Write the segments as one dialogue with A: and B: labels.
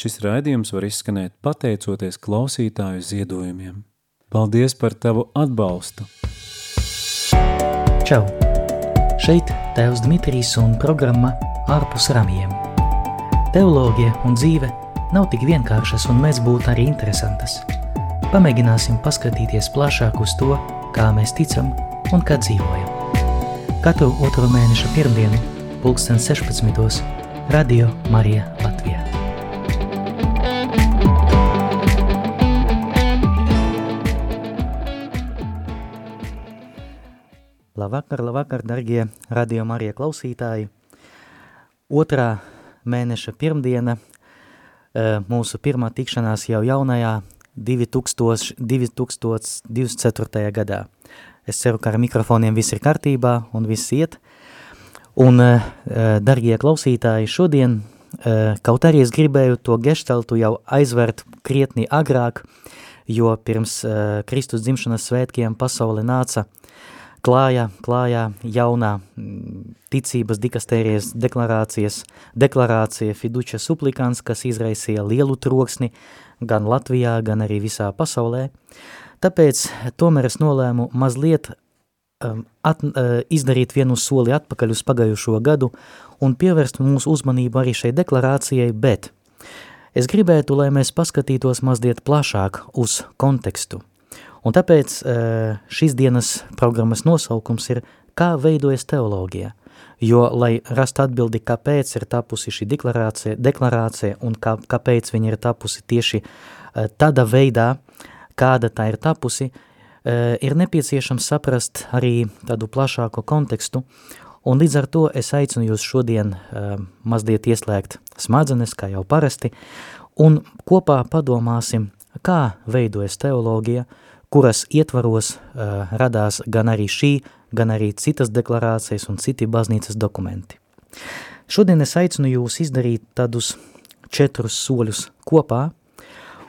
A: Šis raidījums var izskanēt pateicoties klausītāju ziedojumiem. Paldies par tavu atbalstu!
B: Čau! Šeit Tēvs Dmitrijs un programma Ārpus ramiem. Teoloģija un dzīve nav tik vienkāršas un mēs būtu arī interesantas. Pamēģināsim paskatīties plašāk uz to, kā mēs ticam un kā dzīvojam. Katru otro mēneša pirmdienu, pulksten 16. Radio Marija Latvijā. Labvakar, labvakar, darbie radio Marija klausītāji. Otrā mēneša pirmdiena, mūsu pirmā tikšanās jau jaunajā 2000, 2024. gadā. Es ceru, ka ar mikrofoniem viss ir kārtībā un viss iet. Un, darbie klausītāji, šodien, kaut arī es gribēju to geštaltu jau aizvert krietni agrāk, jo pirms Kristus dzimšanas svētkiem pasaule nāca klājā, klājā jaunā mm, ticības dikastērijas deklarācijas, deklarācija fiduča suplikants, kas izraisīja lielu troksni gan Latvijā, gan arī visā pasaulē. Tāpēc tomēr es nolēmu mazliet um, at, uh, izdarīt vienu soli atpakaļ uz pagājušo gadu un pievērst mūsu uzmanību arī šai deklarācijai, bet es gribētu, lai mēs paskatītos mazliet plašāk uz kontekstu – Un tāpēc šīs dienas programmas nosaukums ir Kā veidojas teoloģija? Jo, lai rastu atbildi, kāpēc ir tapusi šī deklarācija, deklarācija un kā, kāpēc viņa ir tapusi tieši tādā veidā, kāda tā ir tapusi, ir nepieciešams saprast arī tādu plašāku kontekstu, un līdz ar to es aicinu jūs šodien mazliet ieslēgt smadzenes, kā jau parasti, un kopā padomāsim, kā veidojas teoloģija, kuras ietvaros uh, radās gan arī šī, gan arī citas deklarācijas un citi baznīcas dokumenti. Šodien es aicinu jūs izdarīt tādus četrus soļus kopā,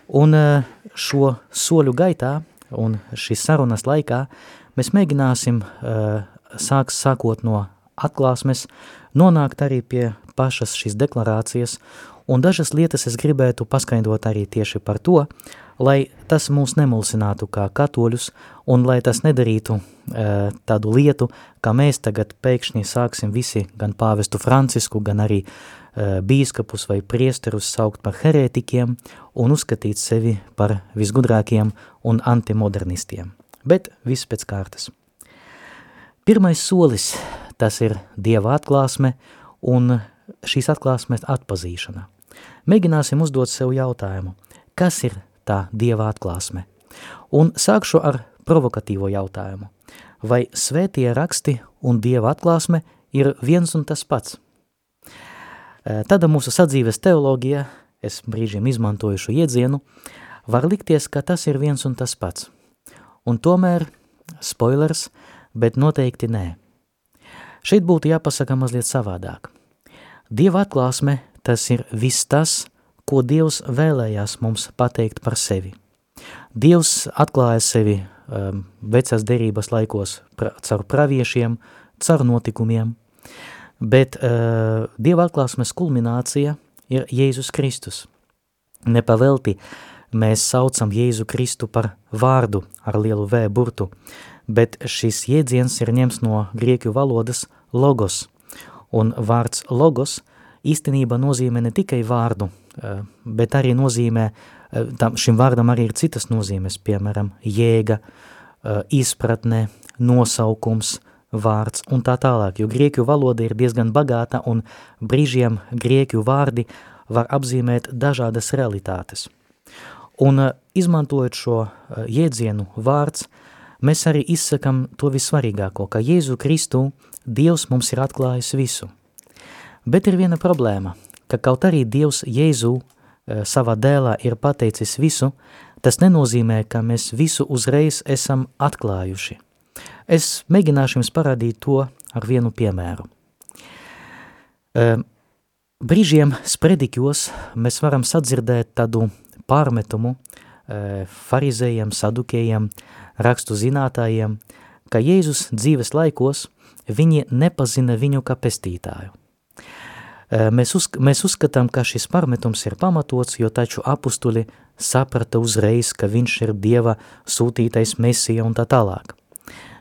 B: un uh, šo soļu gaitā un šīs sarunas laikā mēs mēģināsim uh, sāks, sākot no atklāsmes, nonākt arī pie pašas šīs deklarācijas, un dažas lietas es gribētu paskaidrot arī tieši par to, lai tas mūs nemulsinātu kā katoļus un lai tas nedarītu e, tādu lietu, ka mēs tagad pēkšņi sāksim visi gan pāvestu Francisku, gan arī e, bīskapus vai priesterus saukt par herētikiem un uzskatīt sevi par visgudrākiem un antimodernistiem. Bet viss pēc kārtas. Pirmais solis tas ir Dieva atklāsme un šīs atklāsmes atpazīšana. Mēģināsim uzdot sev jautājumu, kas ir tā dieva atklāsme. Un sākšu ar provokatīvo jautājumu. Vai svētie raksti un dieva atklāsme ir viens un tas pats? Tada mūsu sadzīves teoloģija, es brīžiem izmantoju šo iedzienu, var likties, ka tas ir viens un tas pats. Un tomēr, spoilers, bet noteikti nē. Šeit būtu jāpasaka mazliet savādāk. Dieva atklāsme tas ir viss tas, ko Dievs vēlējās mums pateikt par sevi. Dievs atklāja sevi um, vecās derības laikos pra, caur praviešiem, caur notikumiem, bet uh, Dieva atklāsmes kulminācija ir Jēzus Kristus. Nepavelti mēs saucam Jēzu Kristu par vārdu ar lielu V burtu, bet šis jēdziens ir ņems no grieķu valodas logos, un vārds logos īstenībā nozīmē ne tikai vārdu, Eh, bet arī nozīmē, eh, tam, šim vārdam arī ir citas nozīmes, piemēram, jēga, eh, izpratne, nosaukums, vārds un tā tālāk, jo grieķu valoda ir diezgan bagāta un brīžiem grieķu vārdi var apzīmēt dažādas realitātes. Un izmantojot šo jēdzienu vārds, mēs arī izsakam to vissvarīgāko, ka Jēzu Kristu Dievs mums ir atklājis visu. Bet ir viena problēma – ka kaut arī Dievs Jēzu eh, savā dēlā ir pateicis visu, tas nenozīmē, ka mēs visu uzreiz esam atklājuši. Es mēģināšu jums parādīt to ar vienu piemēru. Eh, brīžiem sprediķos mēs varam sadzirdēt tādu pārmetumu eh, farizējiem, sadukējiem, rakstu zinātājiem, ka Jēzus dzīves laikos viņi nepazina viņu kā pestītāju. Mēs, uz, mēs uzskatām, ka šis pārmetums ir pamatots, jo taču apustuļi saprata uzreiz, ka viņš ir Dieva sūtītais mesija un tā tālāk.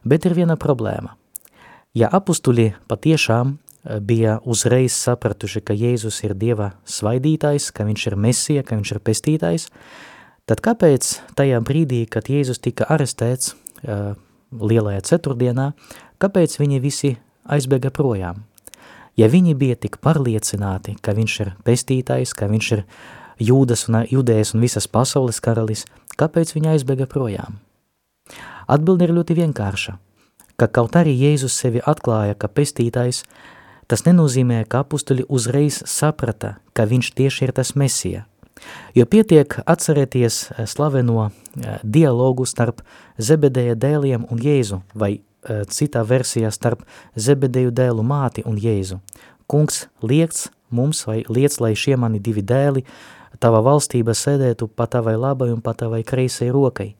B: Bet ir viena problēma. Ja apustuļi patiešām bija uzreiz sapratuši, ka Jēzus ir Dieva svaidītājs, ka viņš ir mesija, ka viņš ir pestītājs, tad kāpēc tajā brīdī, kad Jēzus tika arestēts lielajā ceturtdienā, kāpēc viņi visi aizbēga projām? Ja viņi bija tik pārliecināti, ka viņš ir pestītājs, ka viņš ir jūdas un judējas un visas pasaules karalis, kāpēc viņi aizbēga projām? Atbilde ir ļoti vienkārša, ka kaut arī Jēzus sevi atklāja, ka pestītājs, tas nenozīmē, ka apustuļi uzreiz saprata, ka viņš tieši ir tas mesija. Jo pietiek atcerēties eh, slaveno eh, dialogu starp Zebedeja dēliem un Jēzu, vai citā versijā starp Zebedeju dēlu māti un Jēzu. Kungs liekts mums vai liec, lai šie mani divi dēli tava valstība sēdētu pa tavai labai un pa tavai kreisai rokai.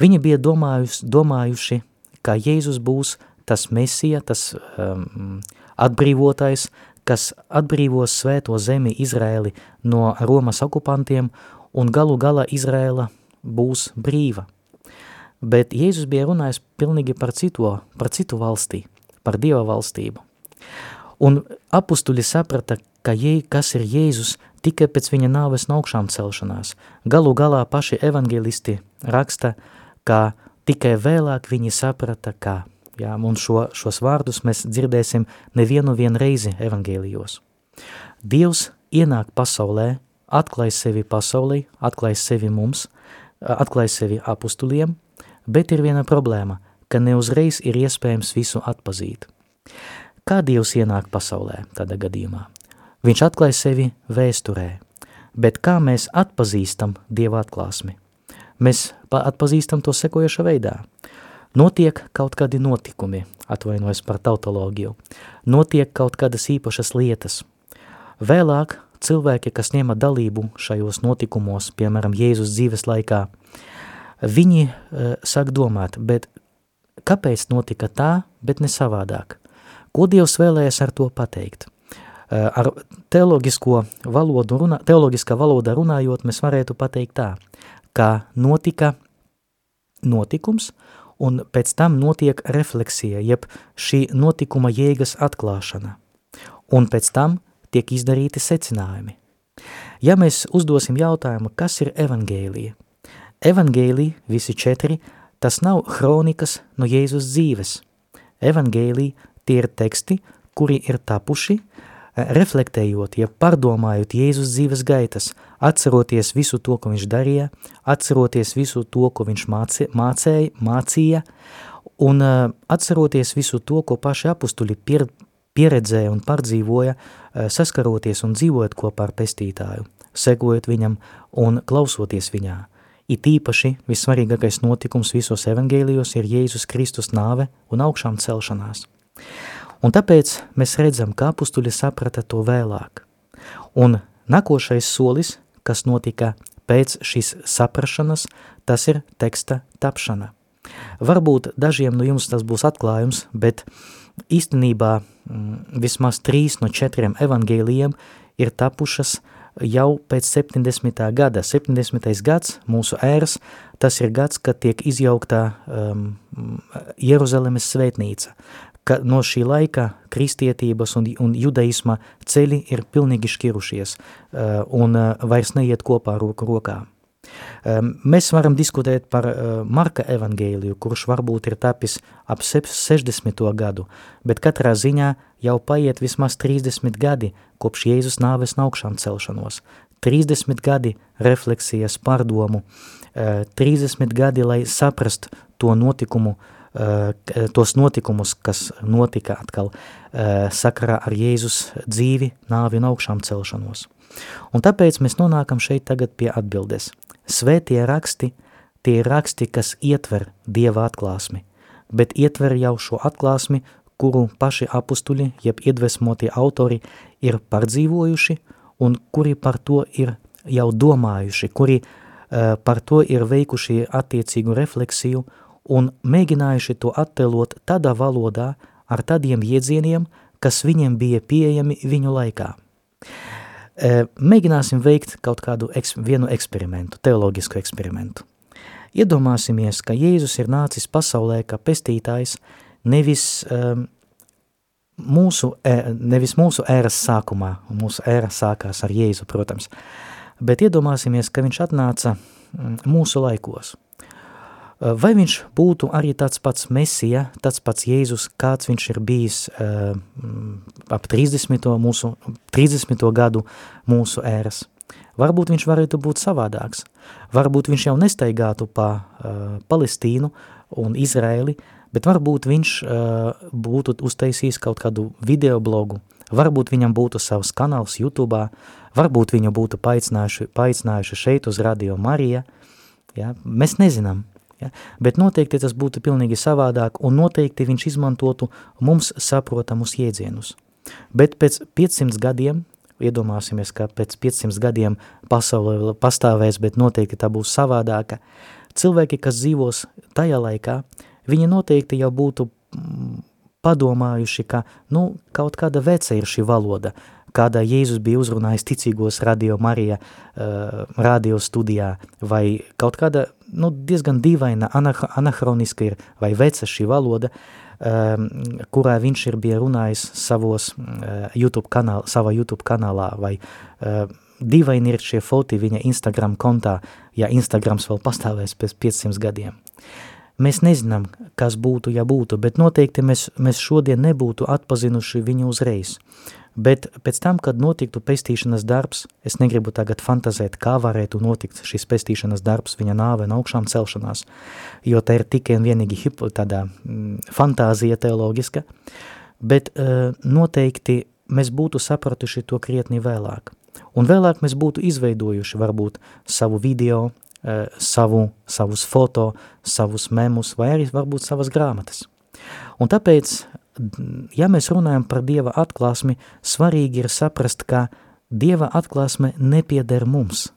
B: Viņi bija domājuši, domājuši ka Jēzus būs tas mesija, tas um, atbrīvotais, kas atbrīvos svēto zemi Izraēli no Romas okupantiem un galu galā Izraēla būs brīva. Bet Jēzus bija runājis pilnīgi par citu, par citu valstī, par Dieva valstību. Un apustuļi saprata, ka jē, kas ir Jēzus tikai pēc viņa nāves un augšām celšanās. Galu galā paši evangelisti raksta, ka tikai vēlāk viņi saprata, kā. Jā, un šo, šos vārdus mēs dzirdēsim nevienu vien reizi evangēlijos. Dievs ienāk pasaulē, atklāj sevi pasaulē, atklāj sevi mums, atklāj sevi apustuliem, bet ir viena problēma, ka neuzreiz ir iespējams visu atpazīt. Kā Dievs ienāk pasaulē tādā gadījumā? Viņš atklāja sevi vēsturē, bet kā mēs atpazīstam Dieva atklāsmi? Mēs atpazīstam to sekojoša veidā. Notiek kaut kādi notikumi, atvainojas par tautoloģiju, notiek kaut kādas īpašas lietas. Vēlāk cilvēki, kas ņēma dalību šajos notikumos, piemēram, Jēzus dzīves laikā, viņi uh, sāk domāt, bet kāpēc notika tā, bet ne savādāk? Ko Dievs vēlējas ar to pateikt? Uh, ar teoloģisko valodu, runā, teoloģiskā valoda runājot, mēs varētu pateikt tā, ka notika notikums, un pēc tam notiek refleksija, jeb šī notikuma jēgas atklāšana, un pēc tam tiek izdarīti secinājumi. Ja mēs uzdosim jautājumu, kas ir evangēlija? Evangēlija, visi četri, tas nav hronikas no Jēzus dzīves. Evangēlija tie ir teksti, kuri ir tapuši, reflektējot, ja pārdomājot Jēzus dzīves gaitas, atceroties visu to, ko viņš darīja, atceroties visu to, ko viņš mācē, mācēja, mācīja, un uh, atceroties visu to, ko paši apustuļi pier, pieredzēja un pārdzīvoja, uh, saskaroties un dzīvojot kopā ar pestītāju, segojot viņam un klausoties viņā. It īpaši vissvarīgākais notikums visos evangēlijos ir Jēzus Kristus nāve un augšām celšanās. Un tāpēc mēs redzam, ka apustuļi saprata to vēlāk. Un nākošais solis, kas notika pēc šīs saprašanas, tas ir teksta tapšana. Varbūt dažiem no jums tas būs atklājums, bet īstenībā mm, vismaz trīs no četriem evangēlijiem ir tapušas jau pēc 70. gada. 70. gads mūsu ēras, tas ir gads, kad tiek izjauktā um, Jeruzalemes svētnīca ka no šī laika kristietības un, un judaisma ceļi ir pilnīgi šķirušies uh, un uh, vairs neiet kopā roku rokā. Um, mēs varam diskutēt par uh, Marka evangēliju, kurš varbūt ir tapis ap 60. gadu, bet katrā ziņā jau paiet vismaz 30 gadi kopš Jēzus nāves augšām celšanos. 30 gadi refleksijas pārdomu, 30 gadi, lai saprast to notikumu Eh, tos notikumus, kas notika atkal eh, sakarā ar Jēzus dzīvi, nāvi un augšām celšanos. Un tāpēc mēs nonākam šeit tagad pie atbildes. Svētie raksti, tie ir raksti, kas ietver Dieva atklāsmi, bet ietver jau šo atklāsmi, kuru paši apustuļi, jeb iedvesmotie autori ir pārdzīvojuši un kuri par to ir jau domājuši, kuri uh, par to ir veikuši attiecīgu refleksiju un mēģinājuši to attēlot tādā valodā, ar tādiem iedzieniem, kas viņiem bija pieejami viņu laikā. Mēģināsim veikt kaut kādu eks, vienu eksperimentu, teoloģisku eksperimentu. Iedomāsimies, ka Jēzus ir nācis pasaulē kā pestītājs nevis, um, mūsu, nevis mūsu ēras sākumā, mūsu ēra sākās ar Jēzu, protams, bet iedomāsimies, ka viņš atnāca mūsu laikos – Eh, vai viņš būtu arī tāds pats mesija, tāds pats Jēzus, kāds viņš ir bijis uh, ap 30. Mūsu, 30. gadu mūsu ēras? Varbūt viņš varētu būt savādāks. Varbūt viņš jau nestaigātu pa uh, Palestīnu un Izraeli, bet varbūt viņš uh, būtu uztaisījis kaut kādu video blogu, varbūt viņam būtu savs kanāls YouTube, varbūt viņu būtu paaicinājuši, paaicinājuši šeit uz Radio Marija, ja? mēs nezinām. Ja? Bet noteikti tas būtu pilnīgi savādāk un noteikti viņš izmantotu mums saprotamus jēdzienus. Bet pēc 500 gadiem, iedomāsimies, ka pēc 500 gadiem pasaule pastāvēs, bet noteikti tā būs savādāka, cilvēki, kas dzīvos tajā laikā, viņi noteikti jau būtu mm, padomājuši, ka nu, kaut kāda veca ir šī valoda, kādā Jēzus bija uzrunājis ticīgos radio Marija uh, radio studijā, vai kaut kāda nu, diezgan dīvaina, anahroniska ir, vai veca šī valoda, um, kurā viņš ir bija runājis savos uh, YouTube kanāl, savā YouTube kanālā, vai uh, dīvaini ir šie foti viņa Instagram kontā, ja Instagrams vēl pastāvēs pēc 500 gadiem. Mēs nezinām, kas būtu, ja būtu, bet noteikti mēs, mēs šodien nebūtu atpazinuši viņu uzreiz. Bet pēc tam, kad notiktu pestīšanas darbs, es negribu tagad fantazēt, kā varētu notikt šis pestīšanas darbs, viņa nāve un augšām celšanās, jo tā ir tikai un vienīgi hipo, tādā mm, fantāzija teoloģiska, bet uh, noteikti mēs būtu sapratuši to krietni vēlāk. Un vēlāk mēs būtu izveidojuši varbūt savu video, uh, savu, savus foto, savus memus vai arī varbūt savas grāmatas. Un tāpēc ja mēs runājam par Dieva atklāsmi, svarīgi ir saprast, ka Dieva atklāsme nepieder mums.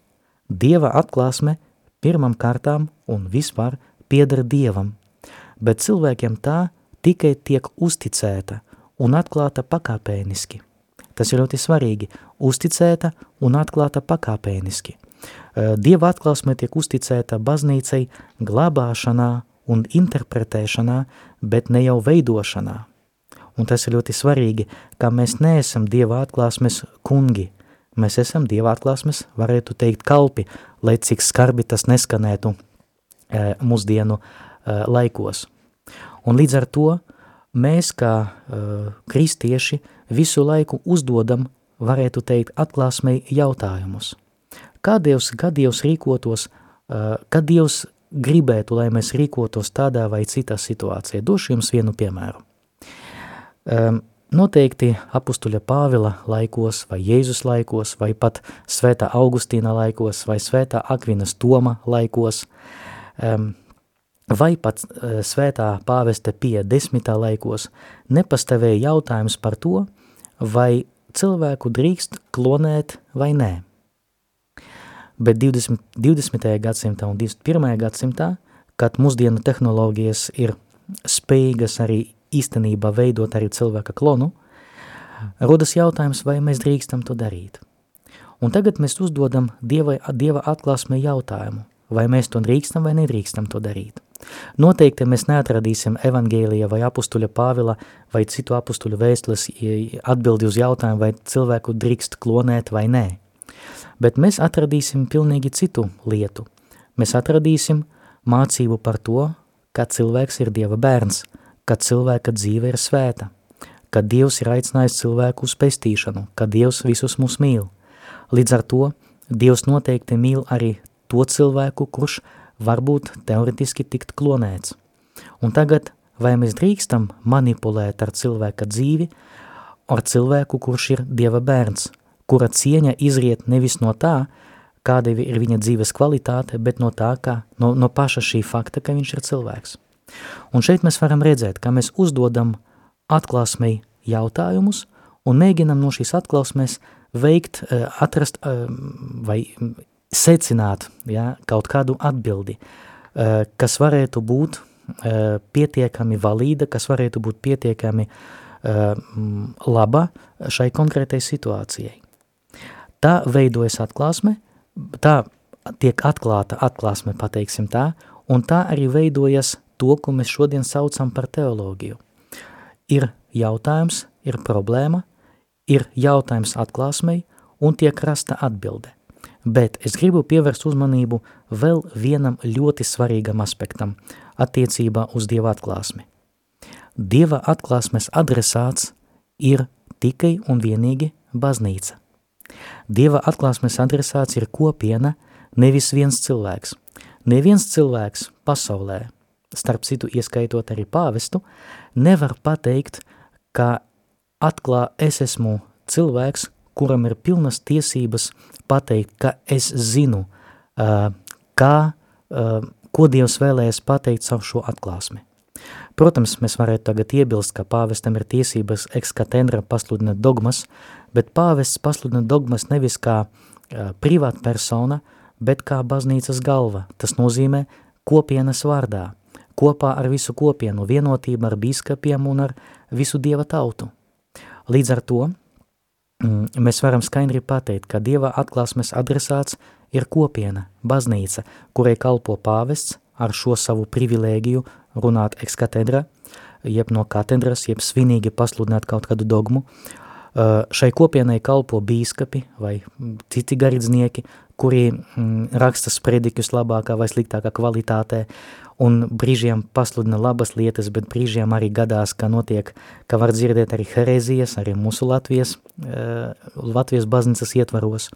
B: Dieva atklāsme pirmam kārtām un vispār pieder Dievam, bet cilvēkiem tā tikai tiek uzticēta un atklāta pakāpēniski. Tas ir ļoti svarīgi – uzticēta un atklāta pakāpēniski. Dieva atklāsme tiek uzticēta baznīcai glabāšanā un interpretēšanā, bet ne jau veidošanā – Un tas ir ļoti svarīgi, ka mēs neesam Dieva atklāsmes kungi. Mēs esam Dieva atklāsmes, varētu teikt, kalpi, lai cik skarbi tas neskanētu e, mūsdienu e, laikos. Un līdz ar to mēs, kā e, kristieši, visu laiku uzdodam, varētu teikt, atklāsmei jautājumus. Kā Dievs, kā Dievs rīkotos, e, kad Dievs gribētu, lai mēs rīkotos tādā vai citā situācijā? Došu jums vienu piemēru. Um, noteikti apustuļa Pāvila laikos, vai Jēzus laikos, vai pat svētā Augustīna laikos, vai svētā Akvinas Toma laikos, um, vai pat uh, svētā pāveste pie desmitā laikos, nepastāvēja jautājums par to, vai cilvēku drīkst klonēt vai nē. Bet 20, 20. gadsimtā un 21. gadsimtā, kad mūsdienu tehnoloģijas ir spējīgas arī īstenībā veidot arī cilvēka klonu, rodas jautājums, vai mēs drīkstam to darīt. Un tagad mēs uzdodam Dieva, Dieva atklāsmē jautājumu, vai mēs to drīkstam vai nedrīkstam to darīt. Noteikti mēs neatradīsim evangēlija vai apustuļa Pāvila vai citu apustuļu vēstules atbildi uz jautājumu, vai cilvēku drīkst klonēt vai nē. Bet mēs atradīsim pilnīgi citu lietu. Mēs atradīsim mācību par to, ka cilvēks ir Dieva bērns – ka cilvēka dzīve ir svēta, ka Dievs ir aicinājis cilvēku uz pestīšanu, ka Dievs visus mūs mīl. Līdz ar to Dievs noteikti mīl arī to cilvēku, kurš varbūt teoretiski tikt klonēts. Un tagad, vai mēs drīkstam manipulēt ar cilvēka dzīvi, ar cilvēku, kurš ir Dieva bērns, kura cieņa izriet nevis no tā, kāda ir viņa dzīves kvalitāte, bet no tā, kā, no, no paša šī fakta, ka viņš ir cilvēks. Un šeit mēs varam redzēt, ka mēs uzdodam atklāsmei jautājumus un mēģinam no šīs atklāsmēs veikt, eh, atrast eh, vai secināt ja, kaut kādu atbildi, eh, kas varētu būt pietiekami valīda, kas varētu būt pietiekami laba šai konkrētai situācijai. Tā veidojas atklāsme, tā tiek atklāta atklāsme, pateiksim tā, un tā arī veidojas to, ko mēs šodien saucam par teoloģiju. Ir jautājums, ir problēma, ir jautājums atklāsmei un tiek rasta atbilde. Bet es gribu pievērst uzmanību vēl vienam ļoti svarīgam aspektam attiecībā uz Dieva atklāsmi. Dieva atklāsmes adresāts ir tikai un vienīgi baznīca. Dieva atklāsmes adresāts ir kopiena, nevis viens cilvēks. Neviens cilvēks pasaulē, starp citu ieskaitot arī pāvestu, nevar pateikt, ka atklā es esmu cilvēks, kuram ir pilnas tiesības pateikt, ka es zinu, kā, ko Dievs vēlējas pateikt savu šo atklāsmi. Protams, mēs varētu tagad iebilst, ka pāvestam ir tiesības ekskatendra pasludināt dogmas, bet pāvests pasludina dogmas nevis kā privāta persona, bet kā baznīcas galva. Tas nozīmē kopienas vārdā, kopā ar visu kopienu, vienotība ar bīskapiem un ar visu dieva tautu. Līdz ar to mm, mēs varam skaidri pateikt, ka dieva atklāsmes adresāts ir kopiena, baznīca, kurai kalpo pāvests ar šo savu privilēģiju runāt ekskatedra, jeb no katedras, jeb svinīgi pasludināt kaut kādu dogmu. Šai kopienai kalpo bīskapi vai citi garīdznieki, kuri mm, raksta spredikus labākā vai sliktākā kvalitātē un brīžiem pasludina labas lietas, bet brīžiem arī gadās, ka notiek, ka var dzirdēt arī herezijas, arī mūsu Latvijas, Latvijas baznīcas ietvaros.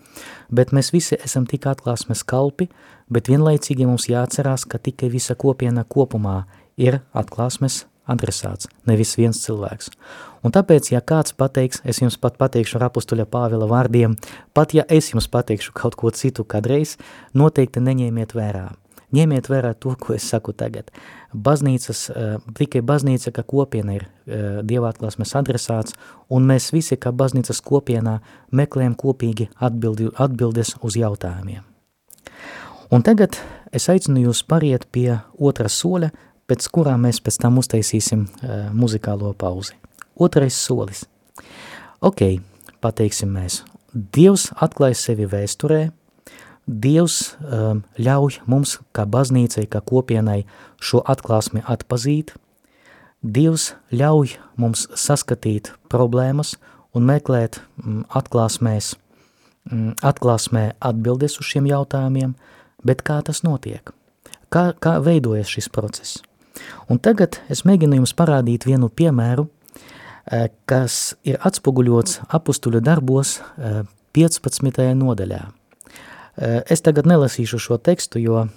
B: Bet mēs visi esam tik atklāsmes kalpi, bet vienlaicīgi mums jāatcerās, ka tikai visa kopiena kopumā ir atklāsmes adresāts, nevis viens cilvēks. Un tāpēc, ja kāds pateiks, es jums pat pateikšu ar apustuļa Pāvila vārdiem, pat ja es jums pateikšu kaut ko citu kādreiz, noteikti neņēmiet vērā. Ņemiet vērā to, ko es saku tagad. Baznīcas, tikai baznīca, ka kopiena ir Dieva atklāsmes adresāts, un mēs visi, kā baznīcas kopienā, meklējam kopīgi atbildi, atbildes uz jautājumiem. Un tagad es aicinu jūs pariet pie otra soļa, pēc kurā mēs pēc tam uztaisīsim uh, muzikālo pauzi. Otrais solis. Ok, pateiksim mēs. Dievs atklāja sevi vēsturē, Dievs um, ļauj mums, kā baznīcai, kā kopienai, šo atklāsmi atpazīt. Dievs ļauj mums saskatīt problēmas un meklēt mm, atklāsmēs, mm, atklāsmē atbildes uz šiem jautājumiem, bet kā tas notiek? Kā, kā veidojas šis process? Un tagad es mēģinu jums parādīt vienu piemēru, eh, kas ir atspoguļots apustuļu darbos 15. Eh, nodaļā. Eh, es tagad nelasīšu šo tekstu, jo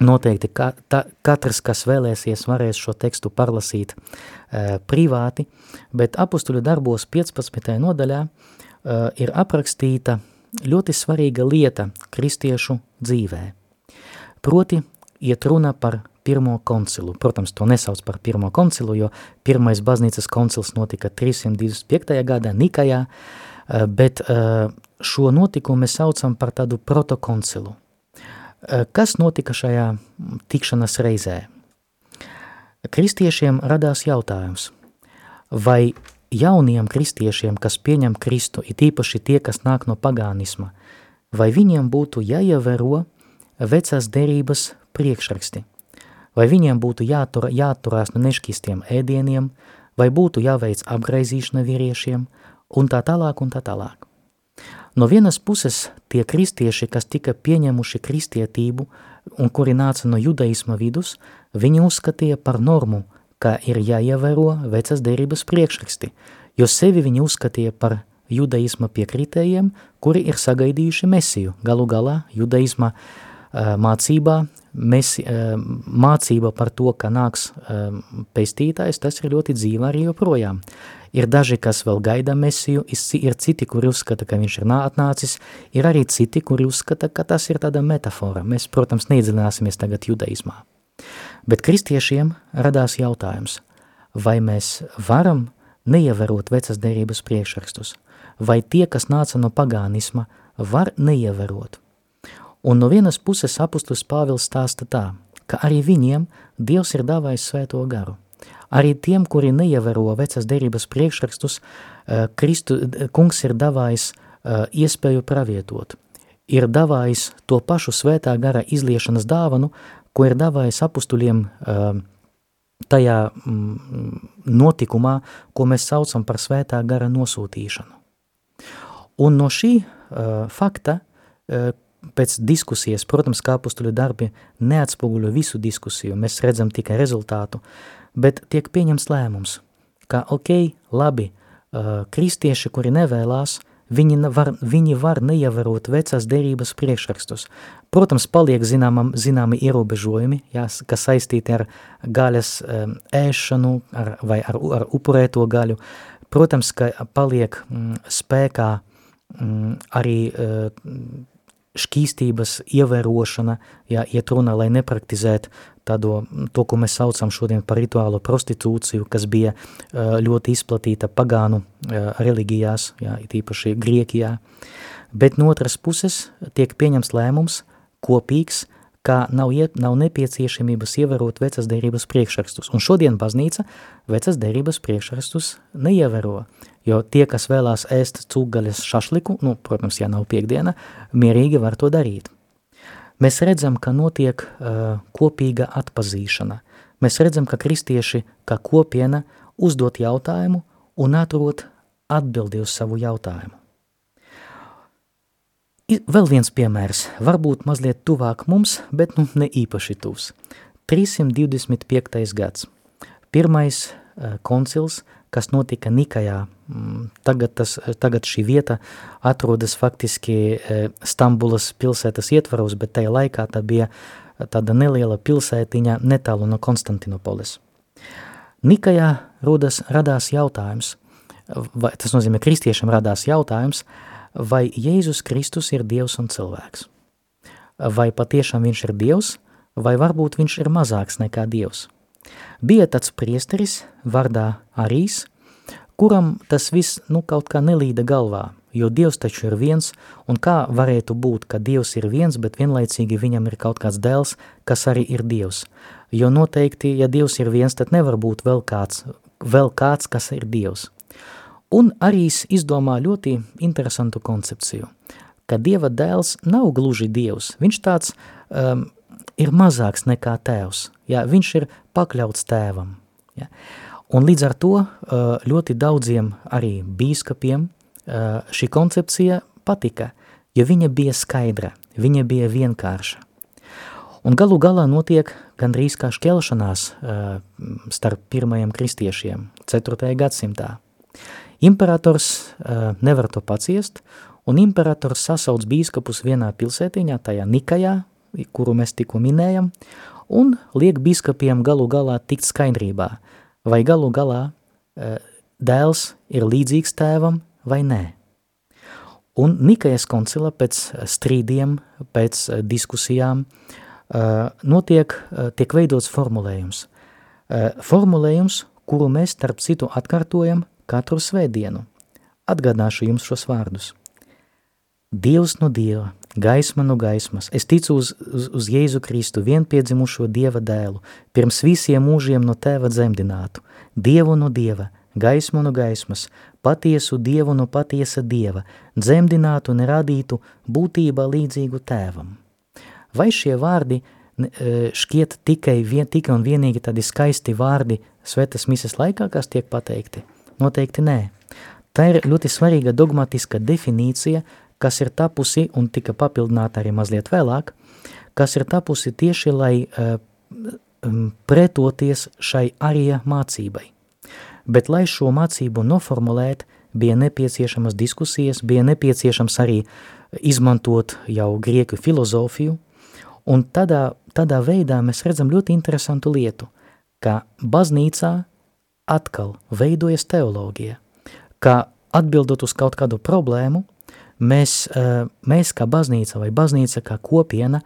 B: noteikti ka, ta, katrs, kas vēlēsies, varēs šo tekstu parlasīt privāti, bet apustuļu darbos 15. nodaļā ir aprakstīta ļoti svarīga lieta kristiešu dzīvē. Proti, iet runa par pirmo koncilu. Protams, to nesauc par pirmo koncilu, jo pirmais baznīcas koncils notika 325. gadā Nikajā, eh, bet eh, šo notikumu mēs saucam par tādu protokoncilu. Eh, kas notika šajā tikšanas reizē? Kristiešiem radās jautājums, vai jauniem kristiešiem, kas pieņem Kristu, it īpaši tie, kas nāk no pagānisma, vai viņiem būtu jāievēro vecās derības priekšraksti – vai viņiem būtu jātur, jāturās no nešķistiem ēdieniem, vai būtu jāveic apgraizīšana vīriešiem, un tā tālāk un tā tālāk. No vienas puses tie kristieši, kas tika pieņemuši kristietību un kuri nāca no judaisma vidus, viņi uzskatīja par normu, ka ir jāievēro vecas derības priekšraksti, jo sevi viņi uzskatīja par judaisma piekritējiem, kuri ir sagaidījuši mesiju. Galu galā judaisma uh, mācībā mēs, eh, mācība par to, ka nāks eh, pestītājs, tas ir ļoti dzīva arī joprojām. Ir daži, kas vēl gaida mesiju, ir citi, kuri uzskata, ka viņš ir atnācis, ir arī citi, kuri uzskata, ka tas ir tāda metafora. Mēs, protams, neiedziļināsimies tagad judaismā. Bet kristiešiem radās jautājums, vai mēs varam neievērot vecas derības priekšrakstus, vai tie, kas nāca no pagānisma, var neievērot. Un no vienas puses apustulis Pāvils stāsta tā, ka arī viņiem Dievs ir davājis svēto garu. Arī tiem, kuri neievēro vecas derības priekšrakstus, Kristu, kungs ir davājis iespēju pravietot. Ir davājis to pašu svētā gara izliešanas dāvanu, ko ir davājis apustuļiem tajā notikumā, ko mēs saucam par svētā gara nosūtīšanu. Un no šī fakta, pēc diskusijas, protams, kā apustuļu darbi neatspoguļo visu diskusiju, mēs redzam tikai rezultātu, bet tiek pieņems lēmums, ka ok, labi, uh, kristieši, kuri nevēlās, viņi var, viņi var neievērot vecās derības priekšrakstus. Protams, paliek zināmam, zināmi ierobežojumi, jā, kas saistīti ar gaļas um, ēšanu ar, vai ar, ar upurēto gaļu. Protams, ka paliek mm, spēkā Mm, arī eh, šķīstības ievērošana, ja iet runa, lai nepraktizētu tādo, to, ko mēs saucam šodien par rituālo prostitūciju, kas bija ļoti izplatīta pagānu reliģijās, ja, īpaši Griekijā. Bet no otras puses tiek pieņems lēmums kopīgs, kā nav, iet, nav nepieciešamības ievērot vecas derības priekšrakstus. Un šodien baznīca vecas derības priekšrakstus neievēro, jo tie, kas vēlās ēst cūgaļas šašliku, nu, protams, ja nav piekdiena, mierīgi var to darīt. Mēs redzam, ka notiek uh, kopīga atpazīšana. Mēs redzam, ka kristieši, kā kopiena, uzdot jautājumu un atrod atbildi uz savu jautājumu. Vēl viens piemērs, varbūt mazliet tuvāk mums, bet nu ne īpaši tuvs. 325. gads. Pirmais uh, koncils, kas notika Nikajā. Mm, tagad, tas, tagad šī vieta atrodas faktiski uh, Stambulas pilsētas ietvaros, bet tajā laikā tā bija tāda neliela pilsētiņa netālu no Konstantinopolis. Nikajā rodas, radās jautājums, vai, tas nozīmē kristiešiem radās jautājums, uh, vai Jēzus Kristus ir Dievs un cilvēks. Vai patiešām viņš ir Dievs, vai varbūt viņš ir mazāks nekā Dievs. Bija tāds priesteris vārdā Arīs, kuram tas viss nu, kaut kā nelīda galvā, jo Dievs taču ir viens, un kā varētu būt, ka Dievs ir viens, bet vienlaicīgi viņam ir kaut kāds dēls, kas arī ir Dievs. Jo noteikti, ja Dievs ir viens, tad nevar būt vēl kāds, vēl kāds kas ir Dievs. Un arī izdomā ļoti interesantu koncepciju, ka Dieva dēls nav gluži Dievs, viņš tāds um, ir mazāks nekā tēvs, ja, viņš ir pakļauts tēvam. Ja. Un līdz ar to uh, ļoti daudziem arī bīskapiem uh, šī koncepcija patika, jo viņa bija skaidra, viņa bija vienkārša. Un galu galā notiek gandrīz kā šķelšanās uh, starp pirmajiem kristiešiem 4. gadsimtā. Imperators uh, nevar to paciest, un imperators sasauc bīskapus vienā pilsētiņā, tajā Nikajā, kuru mēs tikko minējam, un liek bīskapiem galu galā tikt skaidrībā, vai galu galā uh, dēls ir līdzīgs tēvam vai nē. Un Nikajas koncila pēc strīdiem, pēc diskusijām notiek, tiek veidots formulējums. Formulējums, kuru mēs starp citu atkārtojam katru svētdienu. Atgādināšu jums šos vārdus. Dievs no Dieva, gaisma no gaismas, es ticu uz, uz, uz Jēzu Kristu, vienpiedzimušo Dieva dēlu, pirms visiem mūžiem no Tēva dzemdinātu, Dievu no Dieva, gaismu no gaismas, patiesu Dievu no patiesa Dieva, dzemdinātu un radītu būtībā līdzīgu Tēvam. Vai šie vārdi e, šķiet tikai, vien, tikai un vienīgi tādi skaisti vārdi svetas mises laikā, kas tiek pateikti? Noteikti nē. Tā ir ļoti svarīga dogmatiska definīcija, kas ir tapusi un tika papildināta arī mazliet vēlāk, kas ir tapusi tieši, lai uh, pretoties šai arija mācībai. Bet, lai šo mācību noformulēt, bija nepieciešamas diskusijas, bija nepieciešams arī izmantot jau grieku filozofiju, un tādā, tādā veidā mēs redzam ļoti interesantu lietu, ka baznīcā atkal veidojas teoloģija, ka atbildot uz kaut kādu problēmu, mēs, eh, mēs kā baznīca vai baznīca kā kopiena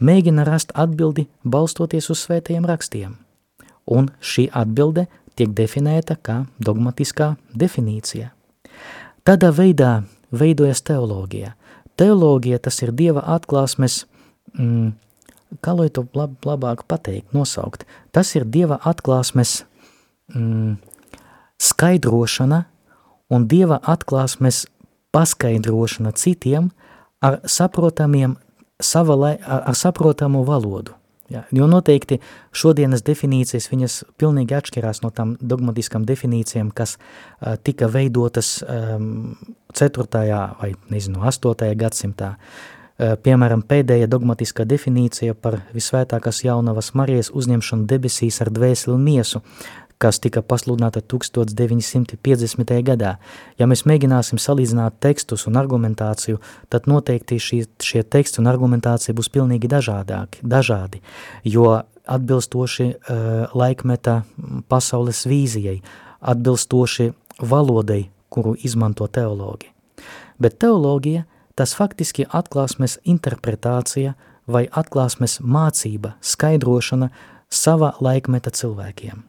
B: mēģina rast atbildi balstoties uz svētajiem rakstiem. Un šī atbilde tiek definēta kā dogmatiskā definīcija. Tādā veidā veidojas teoloģija. Teoloģija tas ir Dieva atklāsmes, mm, kā lai to lab, labāk pateikt, nosaukt. Tas ir Dieva atklāsmes mm, skaidrošana un Dieva atklāsmes paskaidrošana citiem ar saprotamiem sava, ar, ar saprotamu valodu. Ja, jo noteikti šodienas definīcijas viņas pilnīgi atšķirās no tām dogmatiskām definīcijām, kas uh, tika veidotas um, 4. vai, nezinu, 8. gadsimtā. Uh, piemēram, pēdējā dogmatiskā definīcija par visvētākās jaunavas Marijas uzņemšanu debesīs ar dvēseli un miesu kas tika pasludināta 1950. gadā. Ja mēs mēģināsim salīdzināt tekstus un argumentāciju, tad noteikti šī, šie teksti un argumentācija būs pilnīgi dažādāki, dažādi, jo atbilstoši uh, laikmeta pasaules vīzijai, atbilstoši valodai, kuru izmanto teologi. Bet teoloģija tas faktiski atklāsmes interpretācija vai atklāsmes mācība, skaidrošana sava laikmeta cilvēkiem.